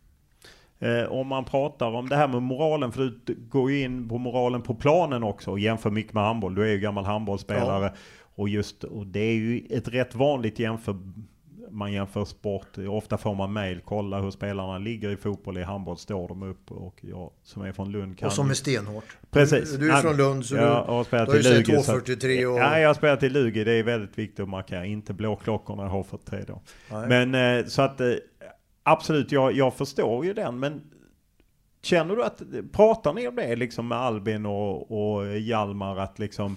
Eh, om man pratar om det här med moralen, för du går ju in på moralen på planen också och jämför mycket med handboll. Du är ju gammal handbollsspelare. Ja. Och just, och det är ju ett rätt vanligt jämför man jämför sport. Ofta får man mail, kolla hur spelarna ligger i fotboll, i handboll står de upp. Och jag som är från Lund kan... Och som är stenhårt. Precis. Du, du är från Lund så jag du har spelat ju Lugi, 243 och... Ja, jag har spelat i Lugi. Det är väldigt viktigt att markera. Inte blåklockorna fått tre då. Nej. Men eh, så att eh, absolut, jag, jag förstår ju den. Men känner du att, pratar ni om det liksom med Albin och, och Hjalmar att liksom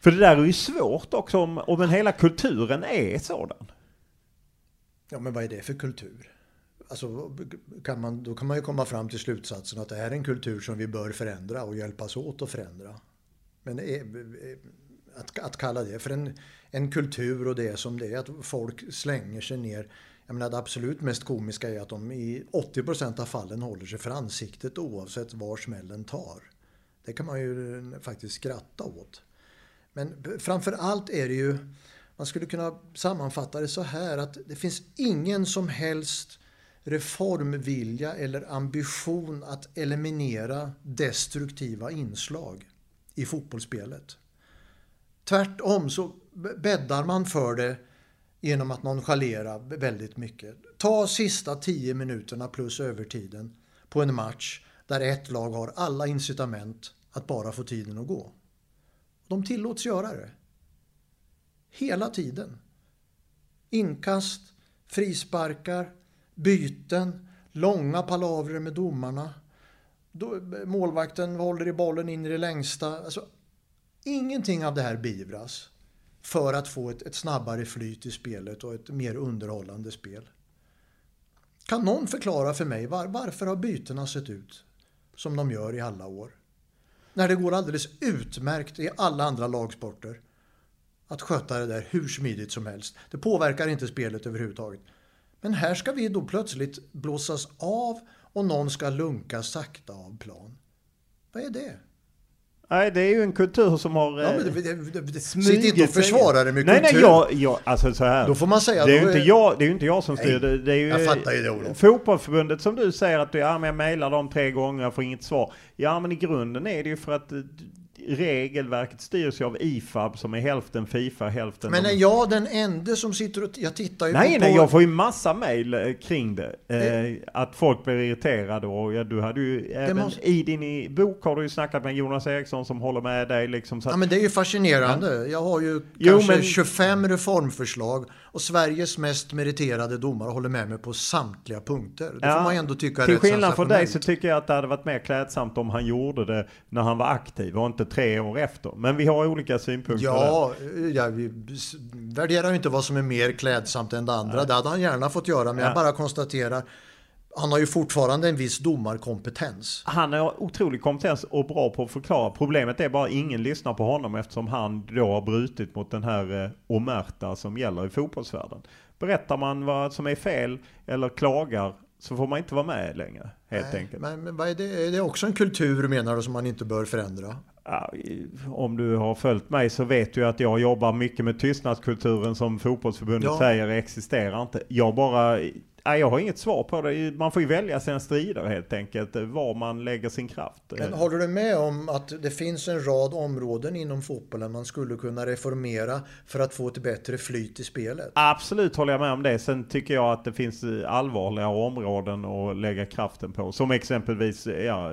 för det där är ju svårt också om, om en hela kulturen är sådan. Ja, men vad är det för kultur? Alltså, kan man, då kan man ju komma fram till slutsatsen att det här är en kultur som vi bör förändra och hjälpas åt att förändra. Men eh, att, att kalla det för en, en kultur och det som det är, att folk slänger sig ner. Jag menar det absolut mest komiska är att de i 80% av fallen håller sig för ansiktet oavsett var smällen tar. Det kan man ju eh, faktiskt skratta åt. Men framför allt är det ju man skulle kunna sammanfatta det så här att det finns ingen som helst reformvilja eller ambition att eliminera destruktiva inslag i fotbollsspelet. Tvärtom så bäddar man för det genom att nonchalera väldigt mycket. Ta sista tio minuterna plus övertiden på en match där ett lag har alla incitament att bara få tiden att gå. De tillåts göra det. Hela tiden. Inkast, frisparkar, byten, långa palavrer med domarna. Målvakten håller i bollen in i det längsta. Alltså, ingenting av det här beivras för att få ett, ett snabbare flyt i spelet och ett mer underhållande spel. Kan någon förklara för mig var, varför har bytena sett ut som de gör i alla år? När det går alldeles utmärkt i alla andra lagsporter att sköta det där hur smidigt som helst. Det påverkar inte spelet överhuvudtaget. Men här ska vi då plötsligt blåsas av och någon ska lunka sakta av plan. Vad är det? Nej, det är ju en kultur som har... Ja, eh, men det, det, det, det, sitt inte och försvara det med nej, kultur. Nej, jag, jag, alltså så här. Då får man säga... det är ju inte jag, det är inte jag som styr det. det är ju, jag fattar ju det, Olof. Fotbollförbundet som du säger att du, ja, men jag mejlar dem tre gånger, jag får inget svar. Ja, men i grunden är det ju för att eh, regelverket styrs ju av IFAB som är hälften Fifa, hälften... Men är jag den enda som sitter och... Jag tittar ju Nej, på... nej, jag får ju massa mejl eh, kring det. Eh, att folk blir irriterade och ja, du hade ju även måste- i din bok har du ju snackat med Jonas Eriksson som håller med dig liksom. Så att, Ja men det är ju fascinerande. Jag har ju Jo, kanske men- 25 reformförslag och Sveriges mest meriterade domare håller med mig på samtliga punkter. Det får man ändå tycka är Till skillnad från dig så tycker jag att det hade varit mer klädsamt om han gjorde det när han var aktiv och inte tre år efter. Men vi har olika synpunkter där. Ja, jag s- värderar ju inte vad som är mer klädsamt än det andra. Det hade han gärna fått göra, men jag Ja. bara konstaterar han har ju fortfarande en viss domarkompetens. Han har otrolig kompetens och bra på att förklara. Problemet är bara att ingen lyssnar på honom eftersom han då har brutit mot den här eh, omerta som gäller i fotbollsvärlden. Berättar man vad som är fel eller klagar så får man inte vara med längre helt Nej, enkelt. Men, men vad är, det? är det också en kultur menar du som man inte bör förändra? Om du har följt mig så vet du att jag jobbar mycket med tystnadskulturen som fotbollsförbundet Ja. säger existerar inte. Jag bara, nej, jag har inget svar på det. Man får ju välja sina strider helt enkelt, var man lägger sin kraft. Men håller du med om att det finns en rad områden inom fotbollen man skulle kunna reformera för att få ett bättre flyt i spelet? Absolut håller jag med om det. Sen tycker jag att det finns allvarliga områden att lägga kraften på. Som exempelvis ja,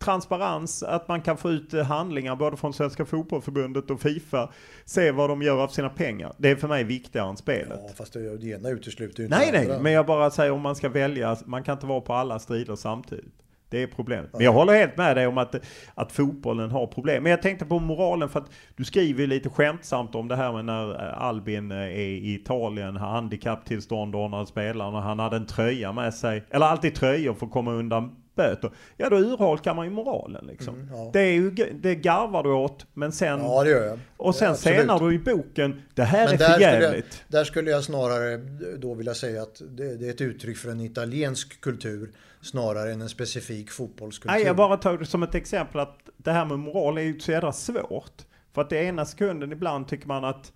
transparens, att man kan få ut eh, handlingar både från Svenska Fotbollförbundet och Fifa. Se vad de gör av sina pengar. Det är för mig viktigare än spelet. Ja, fast det, det ena utesluter ju inte Nej, det andra. nej, men jag bara säger om man ska välja, man kan inte vara på alla strider samtidigt. Det är problemet. Men jag håller helt med dig om att, att fotbollen har problem. Men jag tänkte på moralen för att du skriver lite skämtsamt om det här med när eh, Albin eh, är i Italien, har handikapptillstånd och när han spelar, när han hade en tröja med sig. Eller alltid tröjor för att komma undan böter. Ja, då urholkar man ju moralen liksom. Mm, ja. Det, är ju, det garvar du åt, men sen... Ja, det gör jag. Och sen Ja, senare du i boken, det här Men är där för skulle, jag, jävligt. där skulle jag snarare då vilja säga att det, det är ett uttryck för en italiensk kultur snarare än en specifik fotbollskultur. Nej, jag bara tar det som ett exempel att det här med moral är ju så jädra svårt. För att det ena sekunden ibland tycker man att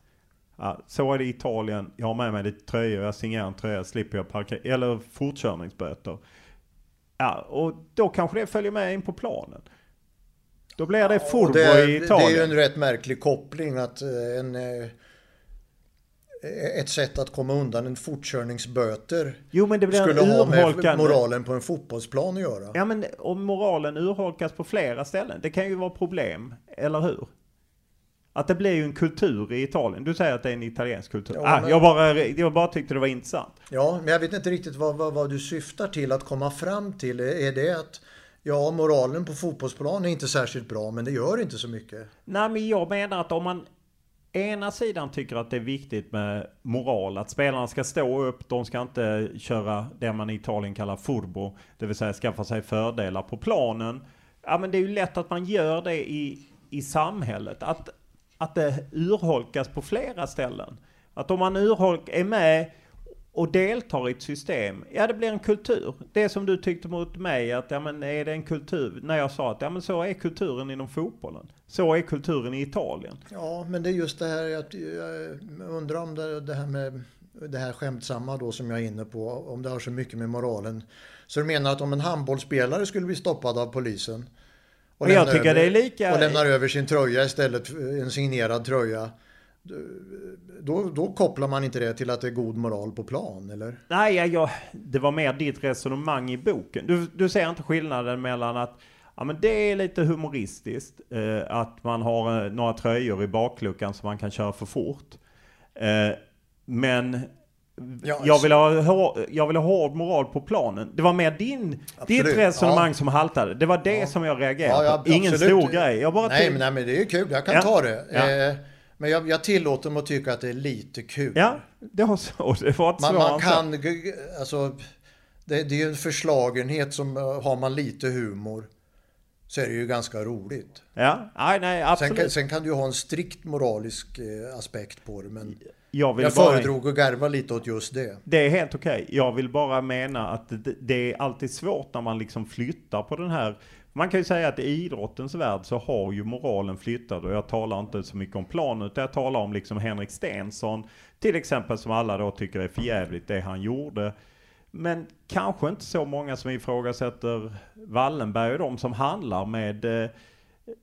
ja, så är det i Italien, jag har med mig lite tröjor, jag signerar en tröja, slipper jag parkera, eller fortkörningsböter. Ja, och då kanske det följer med in på planen. Då blir det furbo det, i det är Italien. ju en rätt märklig koppling att eh, en, eh, ett sätt att komma undan en fortkörningsböter Jo, men det blir skulle ha med moralen på en fotbollsplan att göra. Ja men om moralen urholkas på flera ställen, det kan ju vara problem, eller hur? Att det blir ju en kultur i Italien. Du säger att det är en italiensk kultur. Ja, ah, jag, bara, jag bara tyckte det var intressant. Ja, men jag vet inte riktigt vad, vad, vad du syftar till att komma fram till. Är det att ja, moralen på fotbollsplan är inte särskilt bra, men det gör inte så mycket? Nej men jag menar att om man ena sidan tycker att det är viktigt med moral, att spelarna ska stå upp, de ska inte köra det man i Italien kallar furbo, det vill säga skaffa sig fördelar på planen. Ja men det är ju lätt att man gör det i, i samhället, att, att det urholkas på flera ställen. Att om man urholk, är med och deltar i ett system, ja det blir en kultur. Det som du tyckte mot mig, att ja men är det en kultur? När jag sa att ja men så är kulturen inom fotbollen. Så är kulturen i Italien. Ja, men det är just det här att jag undrar om det, det här med det här skämtsamma då som jag är inne på, om det har så mycket med moralen. Så du menar att om en handbollsspelare skulle bli stoppad av polisen och jag tycker över, det är lika- och lämnar över sin tröja istället för en signerad tröja. Då, då kopplar man inte det till att det är god moral på plan, eller? Nej, jag, det var mer ditt resonemang i boken. Du, du ser inte skillnaden mellan att ja, men det är lite humoristiskt eh, att man har eh, några tröjor i bakluckan så man kan köra för fort. Eh, men Ja, jag, alltså- vill ha, hår- jag vill ha hård moral på planen. Det var mer din, Absolut, ditt resonemang ja. som haltade. Det var det som jag reagerade Ja, på. ja, Ingen absolut. stor grej. Jag bara nej, men, nej, men det är ju kul. Jag kan Ja. ta det. Ja. Eh, men jag, jag tillåter mig att tycka att det är lite kul. Ja, det var så. Det var ett Man, man så. kan, alltså, det, det är ju en förslagenhet som eh, har man lite humor så är det ju ganska roligt. Ja, nej, nej, Sen absolut. kan, sen kan du ju ha en strikt moralisk eh, aspekt på det men Jag vill jag bara- föredrog att garva lite åt just det. Det är helt okej. Jag vill bara mena att det, det är alltid svårt när man liksom flyttar på den här Man kan ju säga att i idrottens värld så har ju moralen flyttat och jag talar inte så mycket om planen utan jag talar om liksom Henrik Stensson till exempel som alla då tycker är förjävligt det han gjorde. Men kanske inte så många som ifrågasätter Wallenberg och de som handlar med eh,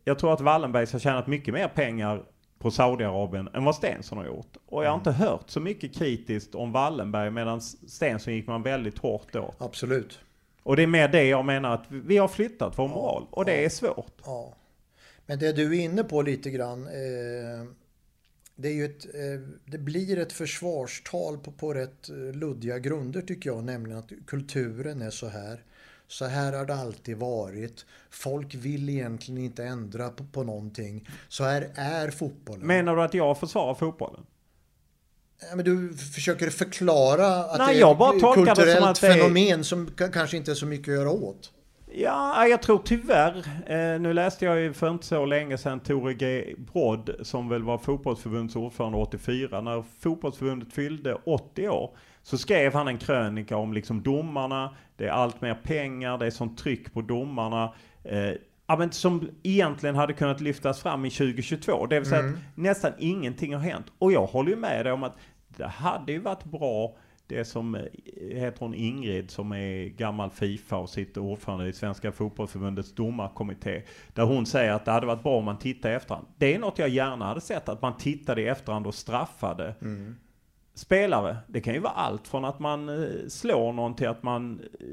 jag tror att Wallenberg har tjänat mycket mer pengar på Saudiarabien än vad Stensson har gjort. Och jag har inte hört så mycket kritiskt om Wallenberg medan Stensson gick man väldigt hårt åt. Absolut. Och det är mer det jag menar att vi har flyttat vår moral och det är svårt. Ja. Men det du är inne på lite grann. Eh, det, är ju ett, eh, det blir ett försvarstal på, på rätt eh, luddiga grunder tycker jag. Nämligen att kulturen är så här. Så här har det alltid varit. Folk vill egentligen inte ändra på, på någonting. Så här är fotbollen. Menar du att jag försvarar fotbollen? Men du försöker förklara att Nej, det är ett kulturellt som det är- fenomen som kanske inte är så mycket att göra åt. Ja, jag tror tyvärr. Eh, nu läste jag ju för inte så länge sedan Tore G. Brodd som väl var fotbollsförbundets ordförande 84. När fotbollsförbundet fyllde 80 år så skrev han en krönika om liksom domarna. Det är allt mer pengar, det är sånt tryck på domarna. Eh, ja, men som egentligen hade kunnat lyftas fram i 2022. Det vill säga Mm. att nästan ingenting har hänt. Och jag håller ju med dig om att det hade ju varit bra det som eh, heter hon Ingrid som är gammal Fifa och sitter ordförande i Svenska fotbollsförbundets domarkommitté. Där hon säger att det hade varit bra om man tittade i efterhand. Det är något jag gärna hade sett, att man tittade i efterhand och straffade Mm. Spelare. Det kan ju vara allt från att man eh, slår någon till att man eh,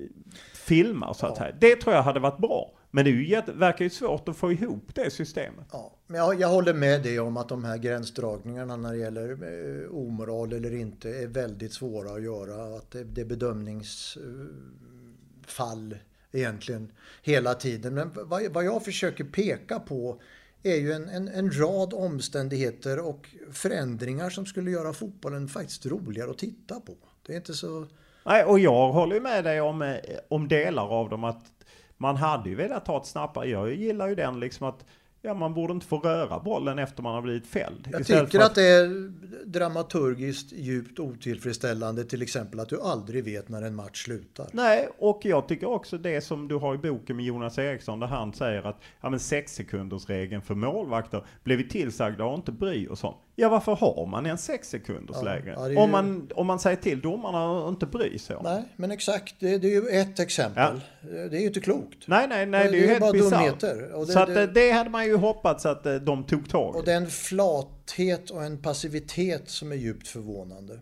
filmar så att säga. Det tror jag hade varit bra. Men det är ju verkar ju svårt att få ihop det systemet. Ja, men jag, jag håller med dig om att de här gränsdragningarna när det gäller eh, omoral eller inte är väldigt svåra att göra. Att det, det är bedömningsfall egentligen hela tiden. Men vad, vad jag försöker peka på är ju en, en, en rad omständigheter och förändringar som skulle göra fotbollen faktiskt roligare att titta på. Det är inte så... Nej, och jag håller ju med dig om, eh, om delar av dem att man hade ju velat ta ett snabbare. Jag gillar ju den liksom att ja, man borde inte få röra bollen efter man har blivit fälld. Jag tycker för att det är dramaturgiskt djupt otillfredsställande till exempel att du aldrig vet när en match slutar. Nej, och jag tycker också det som du har i boken med Jonas Eriksson där han säger att ja, men sex sekunders regeln för målvakter blev vi tillsagda att inte bry oss om. Ja, varför har man en sex sekunders Ja, läge? ja, det är ju- om, man, om man säger till domarna att inte bry sig om. Nej, men exakt. Det, det är ju ett exempel. Det är ju inte klokt. Nej, nej, nej, Det- det är ju helt bisarrt. Och det- Så att, eh, det hade man ju hoppats att eh, de tog tag i. Och det är en flathet och en passivitet som är djupt förvånande.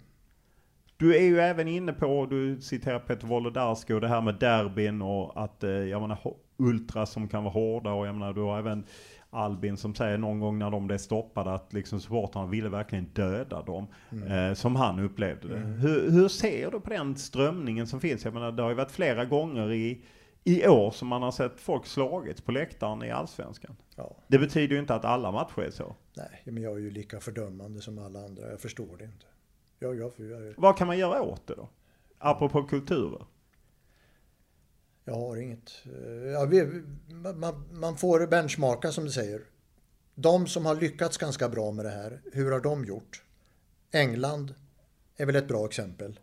Du är ju även inne på, du citerar Peter Wolodarski och det här med derbyn och att, eh, jag menar, ultras som kan vara hårda och jag menar, du har även Albin som säger någon gång när de blev stoppade att liksom supportrarna ville verkligen döda dem. Eh, som han upplevde det. Hur, hur ser du på den strömningen som finns? Jag menar, det har ju varit flera gånger i, i år som man har sett folk slagits på läktaren i Allsvenskan. Ja. Det betyder ju inte att alla matcher är så. Nej, men jag är ju lika fördömande som alla andra. Jag förstår det inte. Jag, jag, jag, Vad kan man göra åt det då? Apropå kulturer. jag har inget. Eh, Ja, vi, man, man får benchmarka som du säger. De som har lyckats ganska bra med det här, hur har de gjort? England är väl ett bra exempel.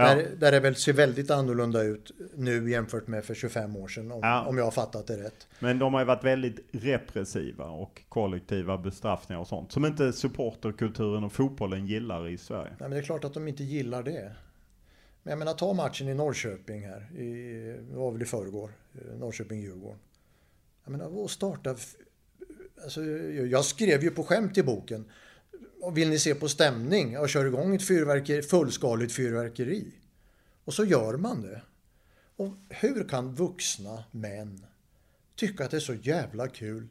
Ja. Där, där det väl ser väldigt annorlunda ut nu jämfört med för 25 år sedan om, Ja. om jag har fattat det rätt. Men de har ju varit väldigt repressiva och kollektiva bestraffningar och sånt. Som inte supporterkulturen och fotbollen gillar i Sverige. Nej, men det är klart att de inte gillar det. Men jag menar, ta matchen i Norrköping här. I, det var väl i förrgår. eh, Norrköping-Djurgården. Jag menar, starta... Alltså, jag skrev ju på skämt i boken. Och vill ni se på stämning? Jag kör igång ett fyrverkeri, fullskaligt fyrverkeri. Och så gör man det. Och hur kan vuxna män tycka att det är så jävla kul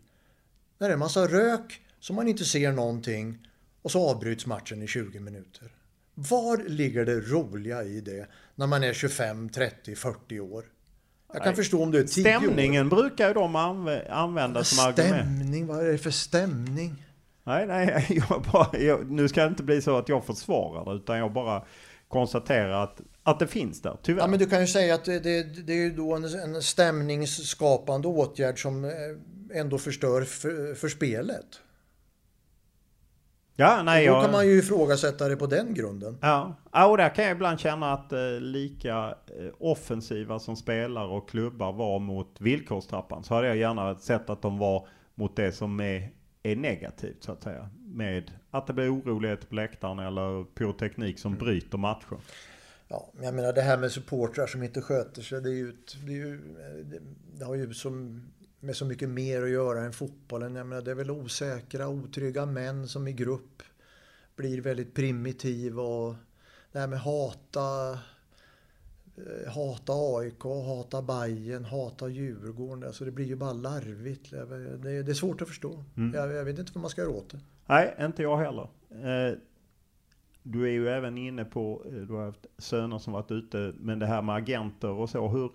när det är massa rök som man inte ser någonting och så avbryts matchen i 20 minuter. Var ligger det roliga i det när man är 25, 30, 40 år? Jag kan Nej. förstå om du är 10 år. Stämningen brukar ju de anv- använda som argument. Stämning, vad är det för stämning? Nej, nej, jag bara, jag, nu ska det inte bli så att jag försvarar det, utan jag bara konstaterar att, att det finns där, tyvärr. Ja, men du kan ju säga att det, det, det är ju då en, en stämningsskapande åtgärd som eh, ändå förstör för, för spelet. Ja, nej, Då jag... kan man ju ifrågasätta det på den grunden. Ja, ja och där kan jag ibland känna att eh, lika eh, offensiva som spelare och klubbar var mot villkorstrappan så hade jag gärna sett att de var mot det som är, är negativt så att säga. Med att det blir oroligheter på läktaren eller pyroteknik som bryter matcher. Ja, men jag menar det här med supportrar som inte sköter sig, det, är ju, det, är ju, det, har ju som, med så mycket mer att göra än fotbollen. Jag menar, det är väl osäkra, otrygga män som i grupp blir väldigt primitiva och det här med hata, hata AIK, hata Bayern, hata Djurgården. Alltså det blir ju bara larvigt. Det är, det är svårt att förstå. Mm. Jag, jag vet inte vad man ska göra åt det. Nej, inte jag heller. Eh, Du är ju även inne på, eh, du har haft söner som varit ute, men det här med agenter och så. Hur,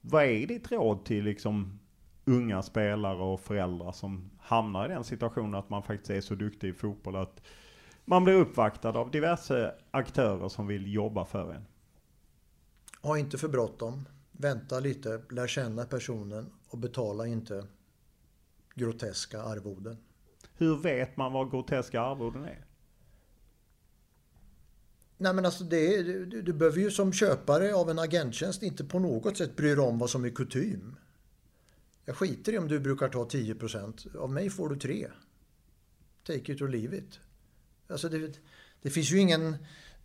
vad är ditt råd till liksom unga spelare och föräldrar som hamnar i den situationen att man faktiskt är så duktig i fotboll att man blir uppvaktad av diverse aktörer som vill jobba för en? Ha inte för bråttom. Vänta lite, lär känna personen och betala inte groteska arvoden. Hur vet man vad groteska arvoden är? Nej men alltså det du, du behöver ju som köpare av en agenttjänst inte på något sätt bry dig om vad som är kutym. Jag skiter i om du brukar ta 10%. Av mig får du 3. Take it or leave it. Alltså det, det finns ju ingen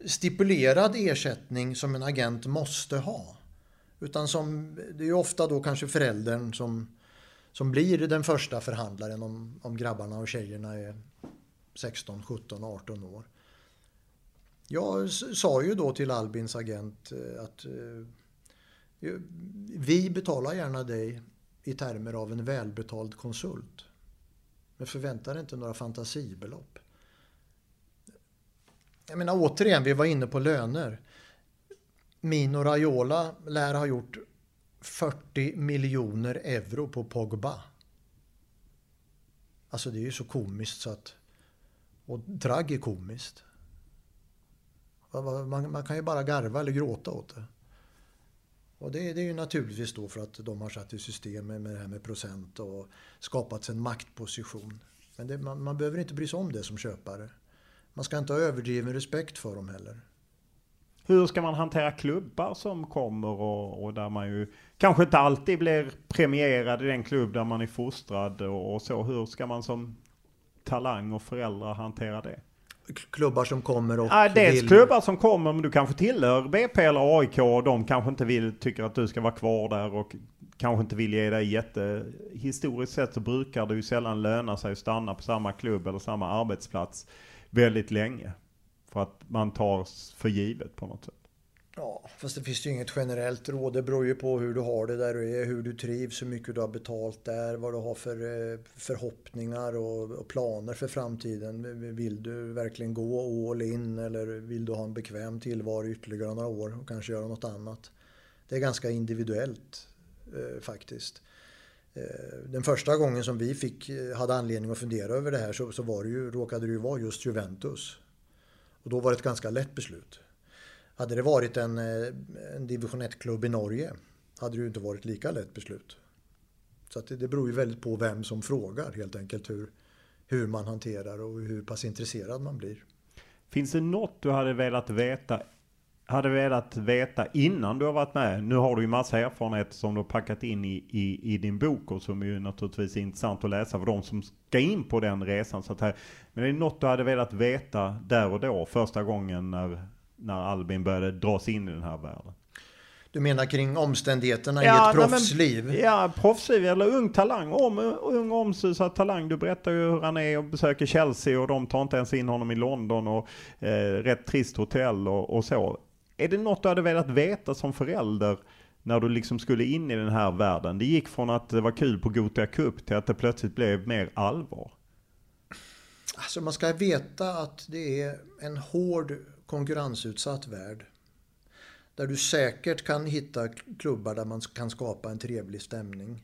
stipulerad ersättning som en agent måste ha. Utan som, det är ju ofta då kanske föräldern som, som blir den första förhandlaren om, om grabbarna och tjejerna är 16, 17, 18 år. Jag sa ju då till Albins agent eh, att eh, vi betalar gärna dig i termer av en välbetald konsult. Men förväntar inte några fantasibelopp. Jag menar återigen, vi var inne på löner. Mino Raiola lär ha gjort 40 miljoner euro på Pogba. Alltså det är ju så komiskt så att... Och tragikomiskt. Man, man kan ju bara garva eller gråta åt det. Och det, det är ju naturligtvis då för att de har satt i system med det här med procent och skapat en maktposition. Men det, man, man behöver inte bry sig om det som köpare. Man ska inte ha överdriven respekt för dem heller. Hur ska man hantera klubbar som kommer och, och där man ju kanske inte alltid blir premierad i den klubb där man är fostrad och, och så. Hur ska man som talang och föräldrar hantera det? Klubbar som kommer och Ja, dels vill... klubbar som kommer men du kanske tillhör BP eller AIK och de kanske inte vill, tycker att du ska vara kvar där och kanske inte vill ge dig jätte... Historiskt sett så brukar det ju sällan löna sig att stanna på samma klubb eller samma arbetsplats väldigt länge. För att man tar för givet på något sätt. Ja, fast det finns ju inget generellt råd. Det beror ju på hur du har det där du är, hur du trivs, hur mycket du har betalt där, vad du har för eh, förhoppningar och, planer för framtiden. Vill du verkligen gå all in eller vill du ha en bekväm tillvaro ytterligare några år och kanske göra något annat? Det är ganska individuellt eh, faktiskt. Eh, den första gången som vi fick, eh, hade anledning att fundera över det här så, så var det ju, råkade det ju vara just Juventus. Och då var det ett ganska lätt beslut. Hade det varit en, eh, en division 1-klubb i Norge hade det ju inte varit lika lätt beslut. Så att det, det beror ju väldigt på vem som frågar helt enkelt hur, hur man hanterar och hur pass intresserad man blir. Finns det något du hade velat veta hade velat veta innan du har varit med? Nu har du ju massa erfarenhet som du har packat in i, i, i din bok och som är ju naturligtvis är intressant att läsa för de som ska in på den resan. Så att här, men är det något du hade velat veta där och då första gången när, när Albin började dras in i den här världen? Du menar kring omständigheterna i Ja, ett nej, men- proffsliv? Ja, proffsliv eller ung talang. Om, ung omsusad talang. Du berättar ju hur han är och besöker Chelsea och de tar inte ens in honom i London och eh, rätt trist hotell och, och så. Är det något du hade velat veta som förälder när du liksom skulle in i den här världen? Det gick från att det var kul på Gothia Cup till att det plötsligt blev mer allvar. Alltså man ska veta att det är en hård konkurrensutsatt värld. Där du säkert kan hitta klubbar där man kan skapa en trevlig stämning.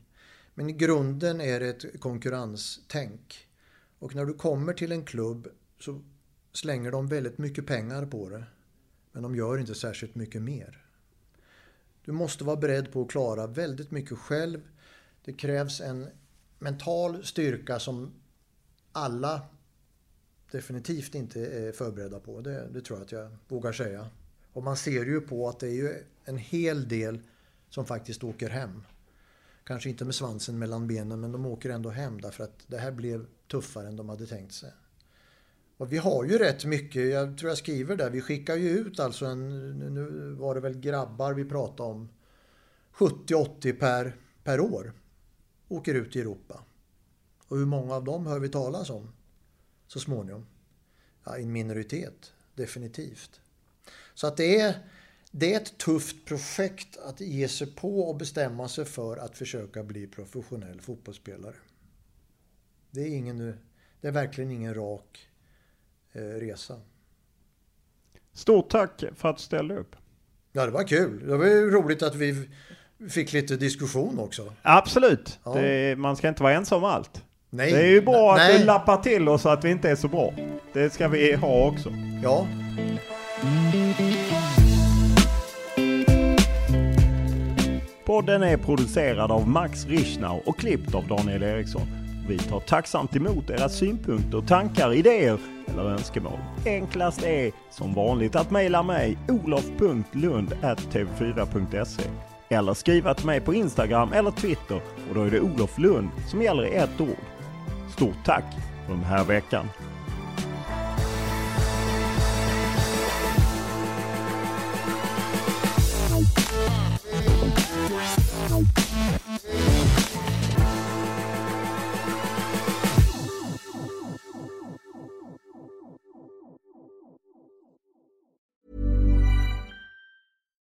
Men i grunden är det ett konkurrenstänk. Och när du kommer till en klubb så slänger de väldigt mycket pengar på det. Men de gör inte särskilt mycket mer. Du måste vara beredd på att klara väldigt mycket själv. Det krävs en mental styrka som alla definitivt inte är förberedda på. Det, det tror jag att jag vågar säga. Och man ser ju på att det är ju en hel del som faktiskt åker hem. Kanske inte med svansen mellan benen men de åker ändå hem därför att det här blev tuffare än de hade tänkt sig. Och vi har ju rätt mycket, jag tror jag skriver där, vi skickar ju ut alltså en, nu var det väl grabbar vi pratade om, 70-80 per, per år åker ut i Europa. Och hur många av dem hör vi talas om så småningom? Ja, en minoritet, definitivt. Så att det är, det är ett tufft projekt att ge sig på och bestämma sig för att försöka bli professionell fotbollsspelare. Det är, ingen, det är verkligen ingen rak eh, resa. Stort tack för att du ställde upp. Ja, det var kul. Det var ju roligt att vi fick lite diskussion också. Absolut. Ja. Det, man ska inte vara ensam om allt. Nej. Det är ju bra Nej. att vi lappar till oss så att vi inte är så bra. Det ska vi ha också. Ja. Podden är producerad av Max Richnau och klippt av Daniel Eriksson. Vi tar tacksamt emot era synpunkter, tankar, idéer eller önskemål. Enklast är som vanligt att mejla mig olof.lund.tv4.se eller skriva till mig på Instagram eller Twitter och då är det Olof Lund som gäller i ett ord. Stort tack för den här veckan.